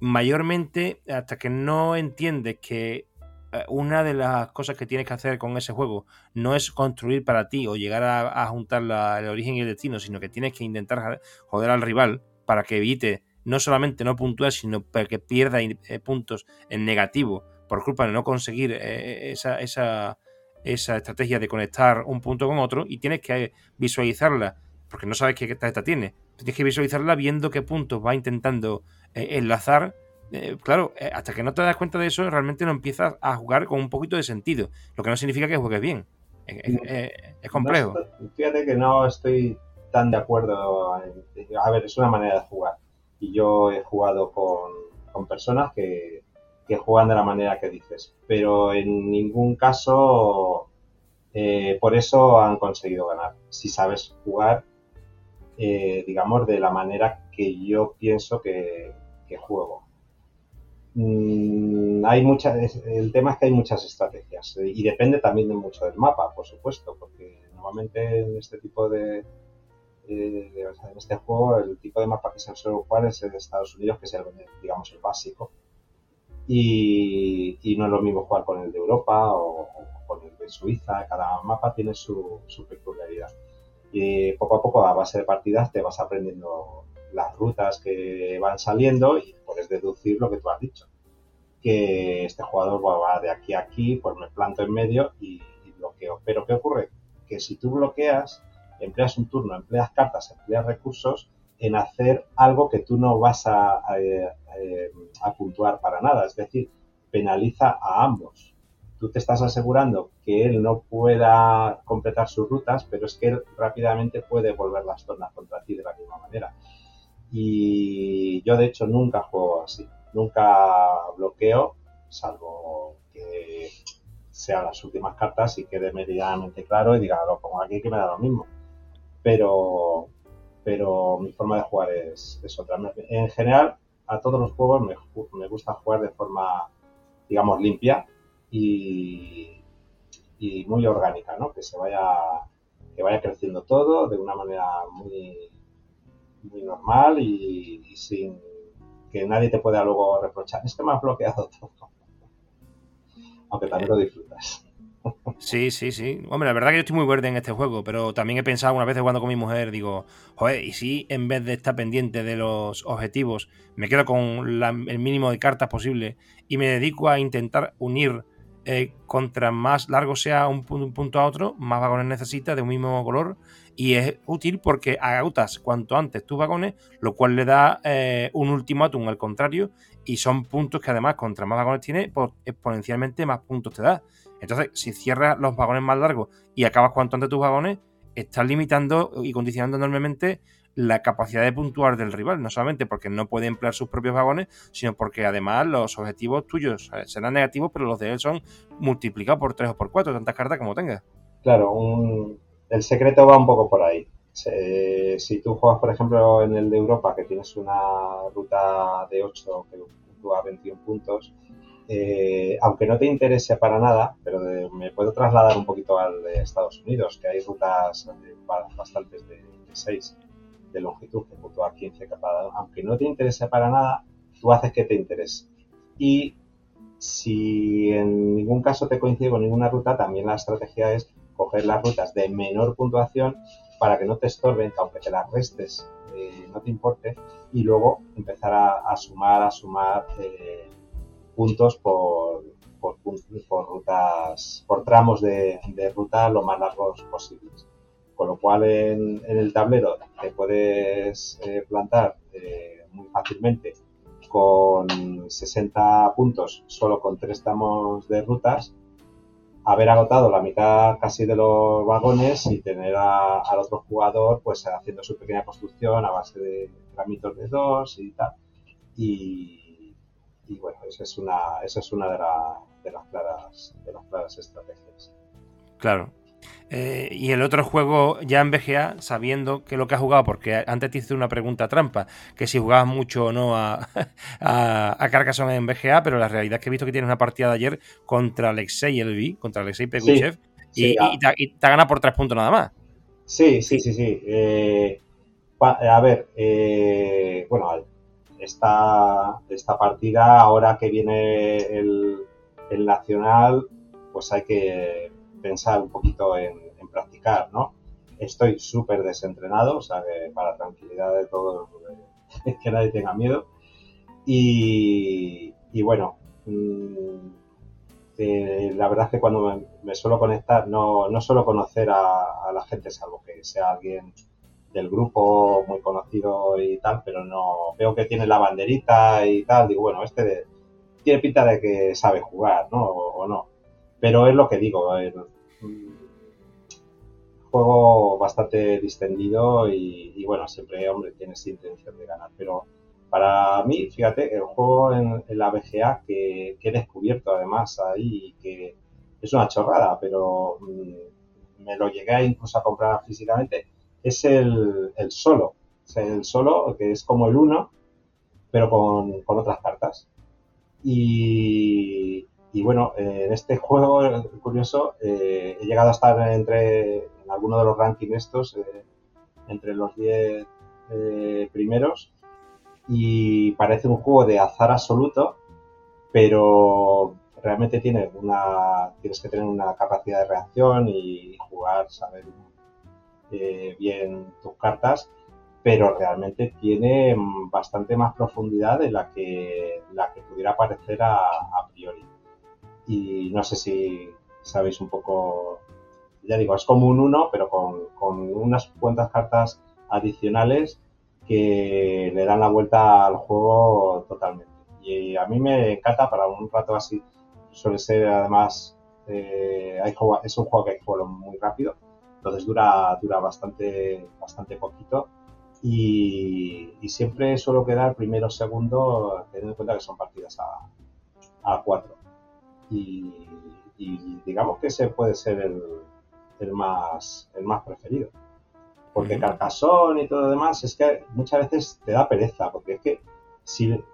mayormente hasta que no entiendes que eh, una de las cosas que tienes que hacer con ese juego no es construir para ti o llegar a, juntar el origen y el destino, sino que tienes que intentar joder al rival para que evite no solamente no puntuar, sino para que pierda eh, puntos en negativo por culpa de no conseguir eh, esa, esa estrategia de conectar un punto con otro y tienes que visualizarla, porque no sabes qué tarjeta tiene. Tienes que visualizarla viendo qué puntos va intentando eh, enlazar. Eh, claro, eh, hasta que no te das cuenta de eso, realmente no empiezas a jugar con un poquito de sentido, lo que no significa que juegues bien. Es, complejo. fíjate que no estoy tan de acuerdo. a ver, es una manera de jugar. Y yo he jugado con, con personas que, que juegan de la manera que dices, pero en ningún caso eh, por eso han conseguido ganar. Si sabes jugar, eh, digamos, de la manera que yo pienso que, juego. Mm, hay muchas, el tema es que hay muchas estrategias y depende también de mucho del mapa, por supuesto, porque normalmente en este tipo de, en este juego el tipo de mapa que se suele jugar es el de Estados Unidos, que es el, digamos, el básico y, no es lo mismo jugar con el de Europa o, con el de Suiza, cada mapa tiene su, peculiaridad. Y poco a poco, a base de partidas, te vas aprendiendo las rutas que van saliendo y puedes deducir lo que tú has dicho. Que este jugador va de aquí a aquí, pues me planto en medio y, y bloqueo. Pero ¿qué ocurre? Que si tú bloqueas, empleas un turno, empleas cartas, empleas recursos, en hacer algo que tú no vas a, a, puntuar para nada. Es decir, penaliza a ambos. Tú te estás asegurando que él no pueda completar sus rutas, pero es que él rápidamente puede volver las tornas contra ti de la misma manera. Y yo, de hecho, nunca juego así. Nunca bloqueo, salvo que sean las últimas cartas y quede medianamente claro y diga, lo pongo aquí que me da lo mismo. Pero, pero mi forma de jugar es, otra. En general, a todos los juegos me, me, gusta jugar de forma, digamos, limpia y, y, muy orgánica, ¿no? Que se vaya, que vaya creciendo todo de una manera muy, muy normal y, y sin que nadie te pueda luego reprochar, es que me has bloqueado [LAUGHS] todo. Aunque también lo disfrutas. Sí, sí, sí. Hombre, la verdad que yo estoy muy verde en este juego, pero también he pensado una vez jugando con mi mujer, digo, joder, ¿y si en vez de estar pendiente de los objetivos, me quedo con el mínimo de cartas posible y me dedico a intentar unir eh, contra más largo sea un, punto a otro, más vagones necesita de un mismo color y es útil porque agotas cuanto antes tus vagones, lo cual le da eh, un ultimátum al contrario y son puntos que además contra más vagones tiene, pues exponencialmente más puntos te da. Entonces, si cierras los vagones más largos y acabas cuanto antes tus vagones, estás limitando y condicionando enormemente la capacidad de puntuar del rival, no solamente porque no puede emplear sus propios vagones, sino porque además los objetivos tuyos serán negativos, pero los de él son multiplicados por 3 o por 4, tantas cartas como tengas. Claro, el secreto va un poco por ahí. Si tú juegas, por ejemplo, en el de Europa, que tienes una ruta de 8 que puntúa 21 puntos, eh, aunque no te interese para nada, pero me puedo trasladar un poquito al de Estados Unidos, que hay rutas eh, bastantes de, 6 de longitud que puntúa 15 cada aunque no te interese para nada, tú haces que te interese. Y si en ningún caso te coincide con ninguna ruta, también la estrategia es coger las rutas de menor puntuación para que no te estorben, aunque te las restes eh, no te importe, y luego empezar a, sumar, a sumar puntos por, por, por, rutas, por tramos de, ruta lo más largos posibles. Con lo cual en, el tablero te puedes eh, plantar eh, muy fácilmente con 60 puntos solo con tres tramos de rutas, haber agotado la mitad casi de los vagones y tener al otro jugador pues haciendo su pequeña construcción a base de tramitos de dos y tal. Y, y bueno, esa es una, esa es una de, de, las claras, de las claras estrategias. Claro. Eh, y el otro juego ya en BGA, sabiendo que lo que has jugado, porque antes te hice una pregunta trampa, que si jugabas mucho o no a, [LAUGHS] a, Carcassonne en BGA, pero la realidad es que he visto que tienes una partida de ayer contra Alexei Elvi, contra Alexei Peguchev, y, te, ha ganado por tres puntos nada más. Sí, sí, sí, sí. Eh, a ver, eh, bueno, esta, esta partida, ahora que viene el, Nacional, pues hay que pensar un poquito en, practicar, ¿no? Estoy súper desentrenado, o sea que para tranquilidad de todos, [LAUGHS] que nadie tenga miedo. Y, bueno, mm, la verdad es que cuando me, suelo conectar no, no suelo conocer a, la gente, salvo que sea alguien del grupo muy conocido y tal, pero no veo que tiene la banderita y tal, digo, bueno, este tiene pinta de que sabe jugar, ¿no? O, no. Pero es lo que digo, el, juego bastante distendido y, y, bueno, siempre, hombre, tienes intención de ganar, pero para mí, fíjate, el juego en, la BGA que, he descubierto además ahí, que es una chorrada, pero mm, me lo llegué incluso a comprar físicamente, es el, solo. el solo, que es como el 1, pero con, otras cartas. Y, bueno, en este [LAUGHS] juego, curioso, eh, he llegado a estar entre, en alguno de los rankings estos, eh, entre los 10 eh, primeros, y parece un juego de azar absoluto, pero realmente tiene una, tienes que tener una capacidad de reacción y jugar, saber eh, bien tus cartas, pero realmente tiene bastante más profundidad de la que, la que pudiera parecer a, priori. Y no sé si sabéis un poco, ya digo, es como un 1, pero con, unas cuantas cartas adicionales que le dan la vuelta al juego totalmente. Y a mí me encanta para un rato así. Suele ser además, eh, es un juego que hay que muy rápido, entonces dura, dura bastante, bastante poquito. Y, siempre suelo quedar primero o segundo, teniendo en cuenta que son partidas a, a cuatro. Y, digamos que ese puede ser el, el, más, el más preferido. Porque Carcasón y todo lo demás es que muchas veces te da pereza, porque es que si,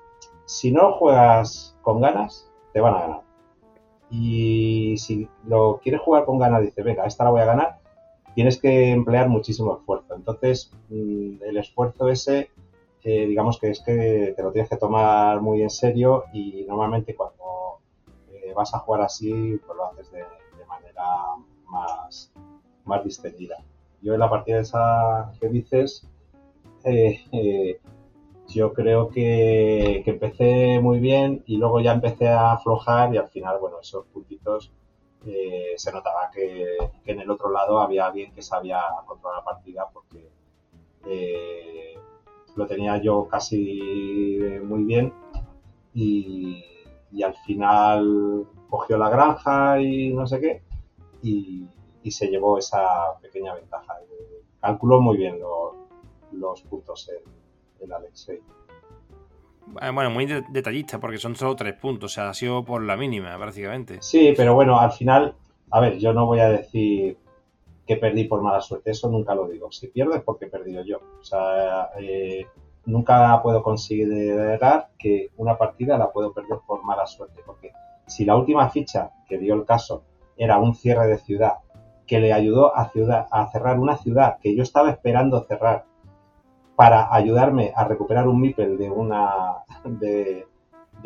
si no juegas con ganas, te van a ganar. Y si lo quieres jugar con ganas, dices, venga, esta la voy a ganar, tienes que emplear muchísimo esfuerzo. Entonces, mm, el esfuerzo ese, digamos que es que te lo tienes que tomar muy en serio y normalmente cuando eh, vas a jugar así, pues lo haces de, manera más, más distendida. Yo en la partida esa que dices, eh, eh, yo creo que, empecé muy bien y luego ya empecé a aflojar y al final, bueno, esos puntitos eh, se notaba que, en el otro lado había alguien que sabía controlar la partida porque lo tenía yo casi muy bien y, al final cogió la granja y no sé qué y, se llevó esa pequeña ventaja. Calculó muy bien los puntos el, el Alexei. Eh, bueno, muy detallista porque son solo tres puntos, o sea, ha sido por la mínima prácticamente. Sí, pero bueno, al final, a ver, yo no voy a decir que perdí por mala suerte, eso nunca lo digo. Si pierdo es porque he perdido yo. O sea, eh, nunca puedo considerar que una partida la puedo perder por mala suerte, porque si la última ficha que dio el caso era un cierre de ciudad que le ayudó a, ciudad, a cerrar una ciudad que yo estaba esperando cerrar para ayudarme a recuperar un MIPEL de,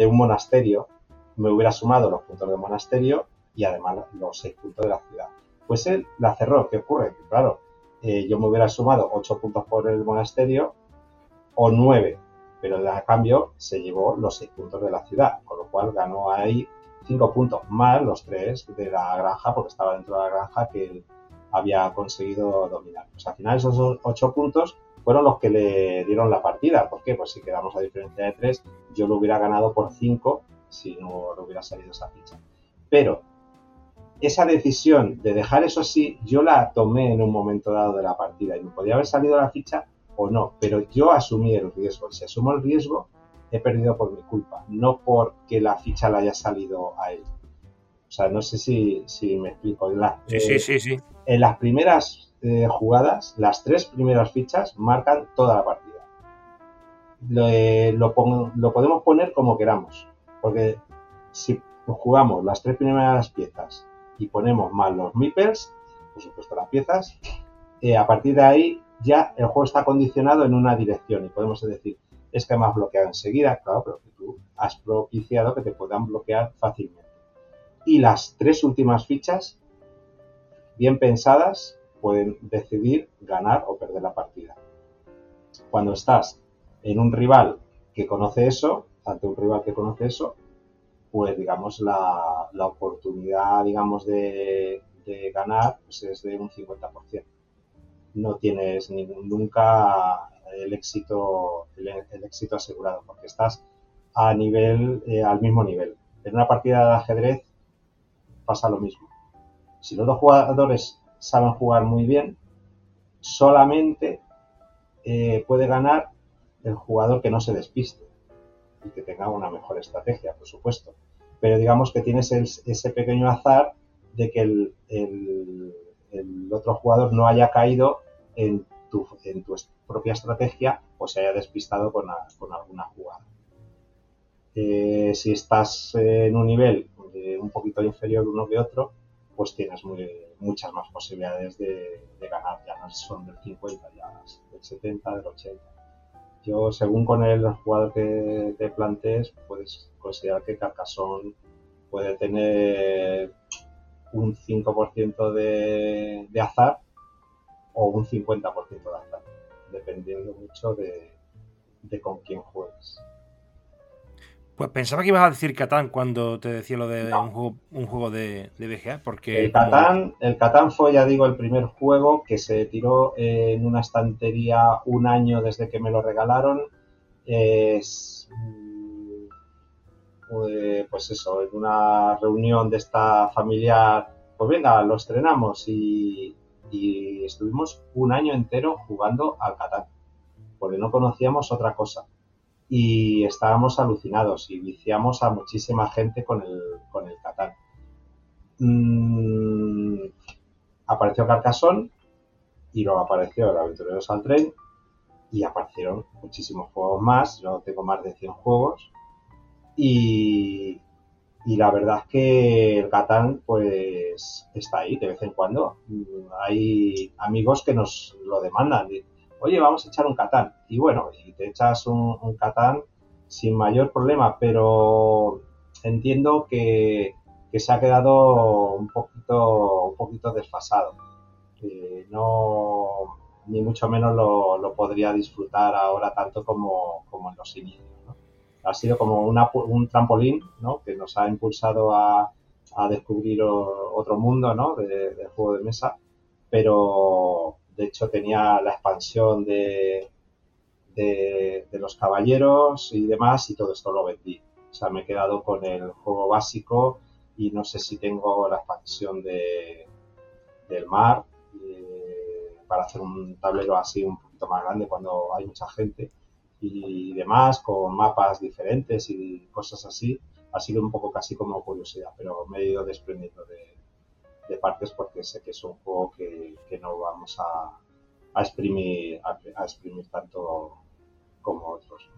un monasterio, me hubiera sumado los puntos del monasterio y además los seis puntos de la ciudad. Pues él la cerró. ¿Qué ocurre? claro, eh, yo me hubiera sumado ocho puntos por el monasterio o nueve, pero a cambio se llevó los seis puntos de la ciudad, con lo cual ganó ahí cinco puntos más los tres de la granja, porque estaba dentro de la granja que él había conseguido dominar. Pues al final esos ocho puntos fueron los que le dieron la partida. ¿Por qué? Pues si quedamos a diferencia de tres, yo lo hubiera ganado por cinco si no hubiera salido esa ficha. Pero esa decisión de dejar eso así, yo la tomé en un momento dado de la partida y me podía haber salido la ficha o no, pero yo asumí el riesgo. Si asumo el riesgo, he perdido por mi culpa, no porque la ficha le haya salido a él. O sea, no sé si, me explico. En sí, sí, sí, En las primeras eh, jugadas, las tres primeras fichas marcan toda la partida. Eh, lo, podemos poner como queramos, porque si jugamos las tres primeras piezas y ponemos mal los meeples, por supuesto las piezas, eh, a partir de ahí ya el juego está condicionado en una dirección y podemos decir, es que me has bloqueado enseguida, claro, pero que tú has propiciado que te puedan bloquear fácilmente. Y las tres últimas fichas, bien pensadas, pueden decidir ganar o perder la partida. Cuando estás en un rival que conoce eso, ante un rival que conoce eso, pues digamos la, oportunidad, digamos, de, ganar pues es de un 50%. No tienes ningún, nunca el éxito, el, éxito asegurado, porque estás a nivel, eh, al mismo nivel. En una partida de ajedrez pasa lo mismo. Si los dos jugadores saben jugar muy bien, solamente eh, puede ganar el jugador que no se despiste y que tenga una mejor estrategia, por supuesto. Pero digamos que tienes ese pequeño azar de que el, otro jugador no haya caído en tu, en tu propia estrategia o se haya despistado con, alguna jugada. Eh, si estás en un nivel un poquito inferior uno que otro, pues tienes muchas más posibilidades de, ganar. Ya no son del 50, ya del 70, del 80. Yo, según con el jugador que te plantees, puedes considerar que Carcassonne puede tener un 5% de, de azar o un 50% de azar, dependiendo mucho de, de con quién juegues. Pues pensaba que ibas a decir Catán cuando te decía lo de un, juego, de, de, BGA, porque... El Catán, el Catán fue, ya digo, el primer juego que se tiró en una estantería un año desde que me lo regalaron. Es, mm, pues eso, en una reunión de esta familiar, pues venga, lo estrenamos y, y estuvimos un año entero jugando al Catán, porque no conocíamos otra cosa y estábamos alucinados y viciamos a muchísima gente con el, con el Catán. Mm, apareció Carcassonne y luego apareció el Aventureros al Tren y aparecieron muchísimos juegos más, yo tengo más de 100 juegos y, y la verdad es que el Catán pues está ahí de vez en cuando. Hay amigos que nos lo demandan oye, vamos a echar un Catán. Y bueno, y te echas un, un Catán sin mayor problema, pero entiendo que, se ha quedado un poquito, un poquito desfasado. no, ni mucho menos lo, podría disfrutar ahora tanto como, en los inicios. Ha sido como un trampolín ¿no? que nos ha impulsado a, descubrir otro mundo ¿no? de, de juego de mesa, pero, de hecho, tenía la expansión de, de, los caballeros y demás, y todo esto lo vendí. O sea, me he quedado con el juego básico y no sé si tengo la expansión de, del mar eh, para hacer un tablero así un poquito más grande cuando hay mucha gente y demás, con mapas diferentes y cosas así. Ha sido un poco casi como curiosidad, pero me he ido desprendiendo de, de partes porque sé que es un juego que, no vamos a, a exprimir, a, exprimir tanto como otros.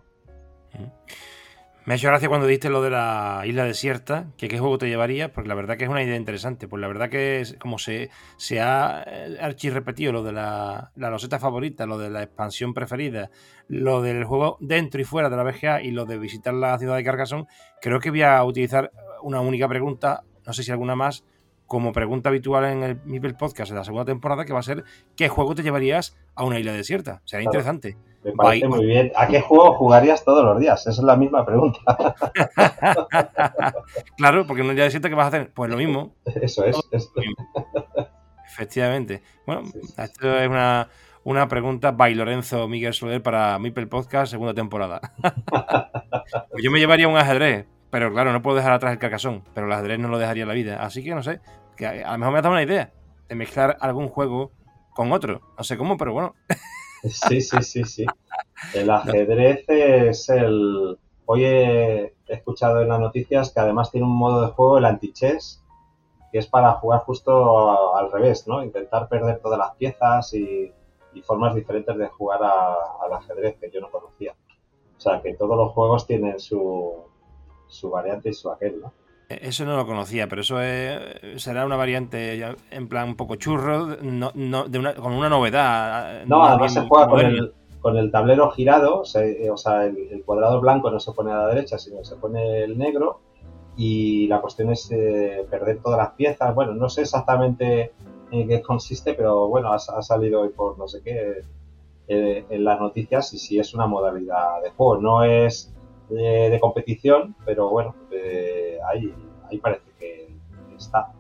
Me ha hecho gracia cuando diste lo de la isla desierta, que qué juego te llevaría, porque la verdad que es una idea interesante. Pues la verdad que es, como se, se ha eh, archirrepetido lo de la, la loseta favorita, lo de la expansión preferida, lo del juego dentro y fuera de la BGA y lo de visitar la ciudad de Carcassonne, creo que voy a utilizar una única pregunta, no sé si alguna más, como pregunta habitual en el Mipel Podcast de la segunda temporada, que va a ser ¿qué juego te llevarías a una isla desierta? Será interesante. Me parece muy bien. ¿A qué juego jugarías todos los días? Esa es la misma pregunta. [LAUGHS] claro, porque en una isla desierta, ¿qué vas a hacer? Pues lo mismo. Eso es. Efectivamente. Bueno, esto es una, una pregunta by Lorenzo Miguel Soler para Mipel Podcast, segunda temporada. [LAUGHS] Pues yo me llevaría un ajedrez, pero claro, no puedo dejar atrás el carcasón, pero el ajedrez no lo dejaría en la vida. Así que no sé, que a lo mejor me ha dado una idea de mezclar algún juego con otro. No sé cómo, pero bueno. Sí, sí, sí, sí. El ajedrez es el... Hoy he escuchado en las noticias que además tiene un modo de juego, el anti-chess, que es para jugar justo al revés, ¿no? Intentar perder todas las piezas y, formas diferentes de jugar al ajedrez que yo no conocía. O sea, que todos los juegos tienen su, su variante y su aquel, ¿no? E, eso no lo conocía, pero eso será una variante en plan un poco churro, no, no, de una, con una novedad. No, además se juega con el, con el, tablero girado, o sea, eh, el, cuadrado blanco no se pone a la derecha, sino se pone el negro. Y la cuestión es eh, perder todas las piezas. Bueno, no sé exactamente en qué consiste, pero bueno, ha, salido hoy por no sé qué eh, en las noticias y sí es una modalidad de juego. No es de, competición, pero bueno, ahí, ahí parece que está.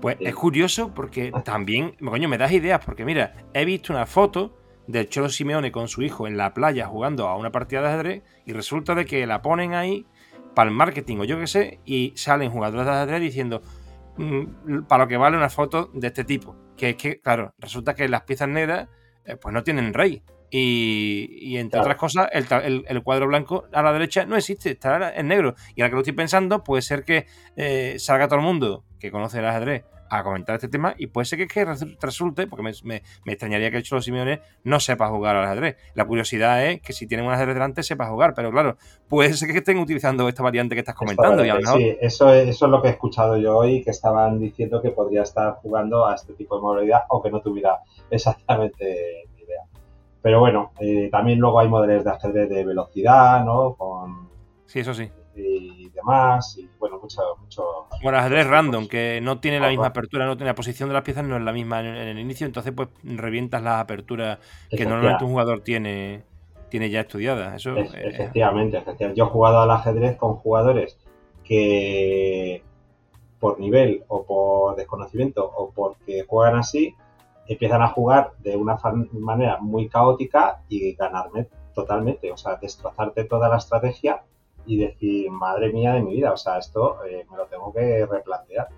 Pues es curioso porque [LAUGHS] también, coño, me das ideas, porque mira, he visto una foto del Cholo Simeone con su hijo en la playa jugando a una partida de ajedrez y resulta de que la ponen ahí para el marketing o yo qué sé y salen jugadores de ajedrez diciendo mm, para lo que vale una foto de este tipo. Que es que, claro, resulta que las piezas negras eh, pues no tienen rey. Y, entre otras cosas, el, cuadro blanco a la derecha no existe, está en negro. Y ahora que lo estoy pensando, puede ser que eh, salga todo el mundo que conoce el ajedrez a comentar este tema y puede ser que, que resulte, porque me, extrañaría que el Cholo Simeone no sepa jugar al ajedrez. La curiosidad es que si tienen un ajedrez delante sepa jugar, pero claro, puede ser que estén utilizando esta variante que estás comentando. Y Sí, eso es, eso es lo que he escuchado yo hoy, que estaban diciendo que podría estar jugando a este tipo de modalidad o que no tuviera exactamente pero bueno, eh, también luego hay modelos de ajedrez de velocidad, ¿no? Con, sí, eso sí. Y demás, y bueno, mucho... mucho bueno, ajedrez random, que no tiene la misma apertura, no tiene la posición de las piezas, no es la misma en, el inicio, entonces pues revientas las aperturas que normalmente un jugador tiene, tiene ya estudiadas. Eso, efectivamente, efectivamente. Yo he jugado al ajedrez con jugadores que por nivel o por desconocimiento o porque juegan así, empiezan a jugar de una manera muy caótica y ganarme totalmente, o sea, destrozarte toda la estrategia y decir, madre mía de mi vida, o sea, esto eh, me lo tengo que replantear.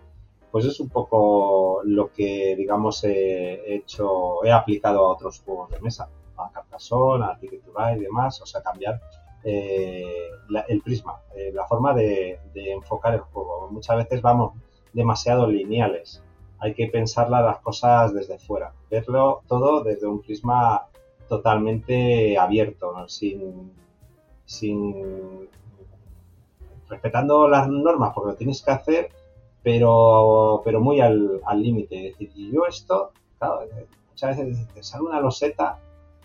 Pues es un poco lo que, digamos, he hecho, he aplicado a otros juegos de mesa, a Carcassonne, a Ticket to Ride y demás, o sea, cambiar eh, el prisma, eh, la forma de, de enfocar el juego. Muchas veces vamos demasiado lineales hay que pensar las cosas desde fuera, verlo todo desde un prisma totalmente abierto, sin, respetando las normas porque lo tienes que hacer, pero, pero muy al límite. y yo esto, claro, muchas veces te sale una loseta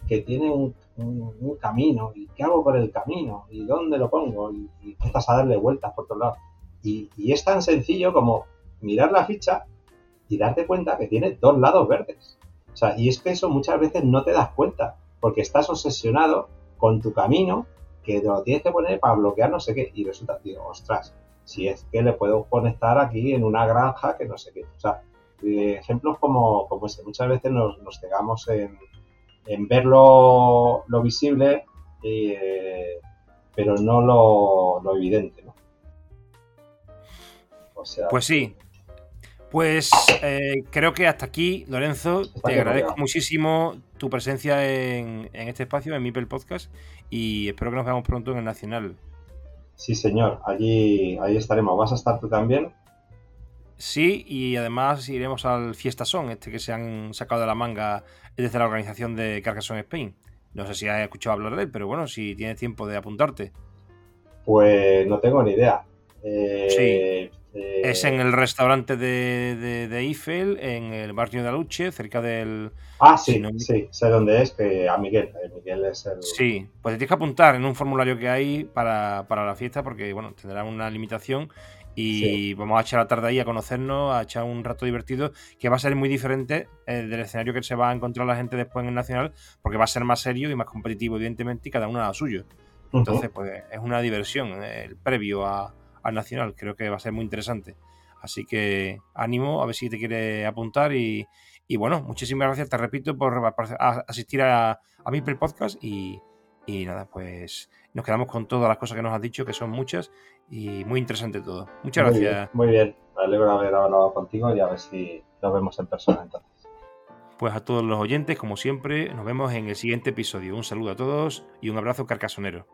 que tiene un, camino, y qué hago por el camino, y dónde lo pongo, y, empiezas a darle vueltas por todos lados. Y, y es tan sencillo como mirar la ficha y darte cuenta que tiene dos lados verdes. O sea, y es que eso muchas veces no te das cuenta, porque estás obsesionado con tu camino, que te lo tienes que poner para bloquear no sé qué, y resulta, digo, ostras, si es que le puedo conectar aquí en una granja que no sé qué. O sea, eh, ejemplos como, como este, muchas veces nos, nos cegamos en, en ver lo, visible, eh, pero no lo, lo evidente, ¿no? O sea, pues sí, pues eh, creo que hasta aquí, Lorenzo. Te agradezco muchísimo tu presencia en, este espacio, en Mipel Podcast, y espero que nos veamos pronto en el Nacional. Sí, señor, allí, ahí estaremos. ¿Vas a estar tú también? Sí, y además iremos al Fiesta Son, este que se han sacado de la manga desde la organización de Carcassonne Spain. No sé si has escuchado hablar de él, pero bueno, si tienes tiempo de apuntarte. Pues no tengo ni idea. Eh, sí. Es en el restaurante de, de, Eiffel, en el barrio de Aluche, cerca del. Ah, sí, sí, sé dónde es, que a Miguel. Eh, Miguel es el. Sí, pues tienes que apuntar en un formulario que hay para, la fiesta, porque bueno, tendrá una limitación y vamos a echar la tarde ahí a conocernos, a echar un rato divertido, que va a ser muy diferente eh, del escenario que se va a encontrar la gente después en el Nacional, porque va a ser más serio y más competitivo, evidentemente, y cada uno a lo suyo. Entonces, pues es una diversión, el previo a al Nacional. Creo que va a ser muy interesante. Así que ánimo, a ver si te quiere apuntar y, bueno, muchísimas gracias, te repito, por, asistir a, a mi podcast y, nada, pues nos quedamos con todas las cosas que nos has dicho, que son muchas y muy interesante todo. Muchas gracias. muy bien, me alegro de haber hablado contigo y a ver si nos vemos en persona entonces. Pues a todos los oyentes, como siempre, nos vemos en el siguiente episodio. Un saludo a todos y un abrazo carcasonero.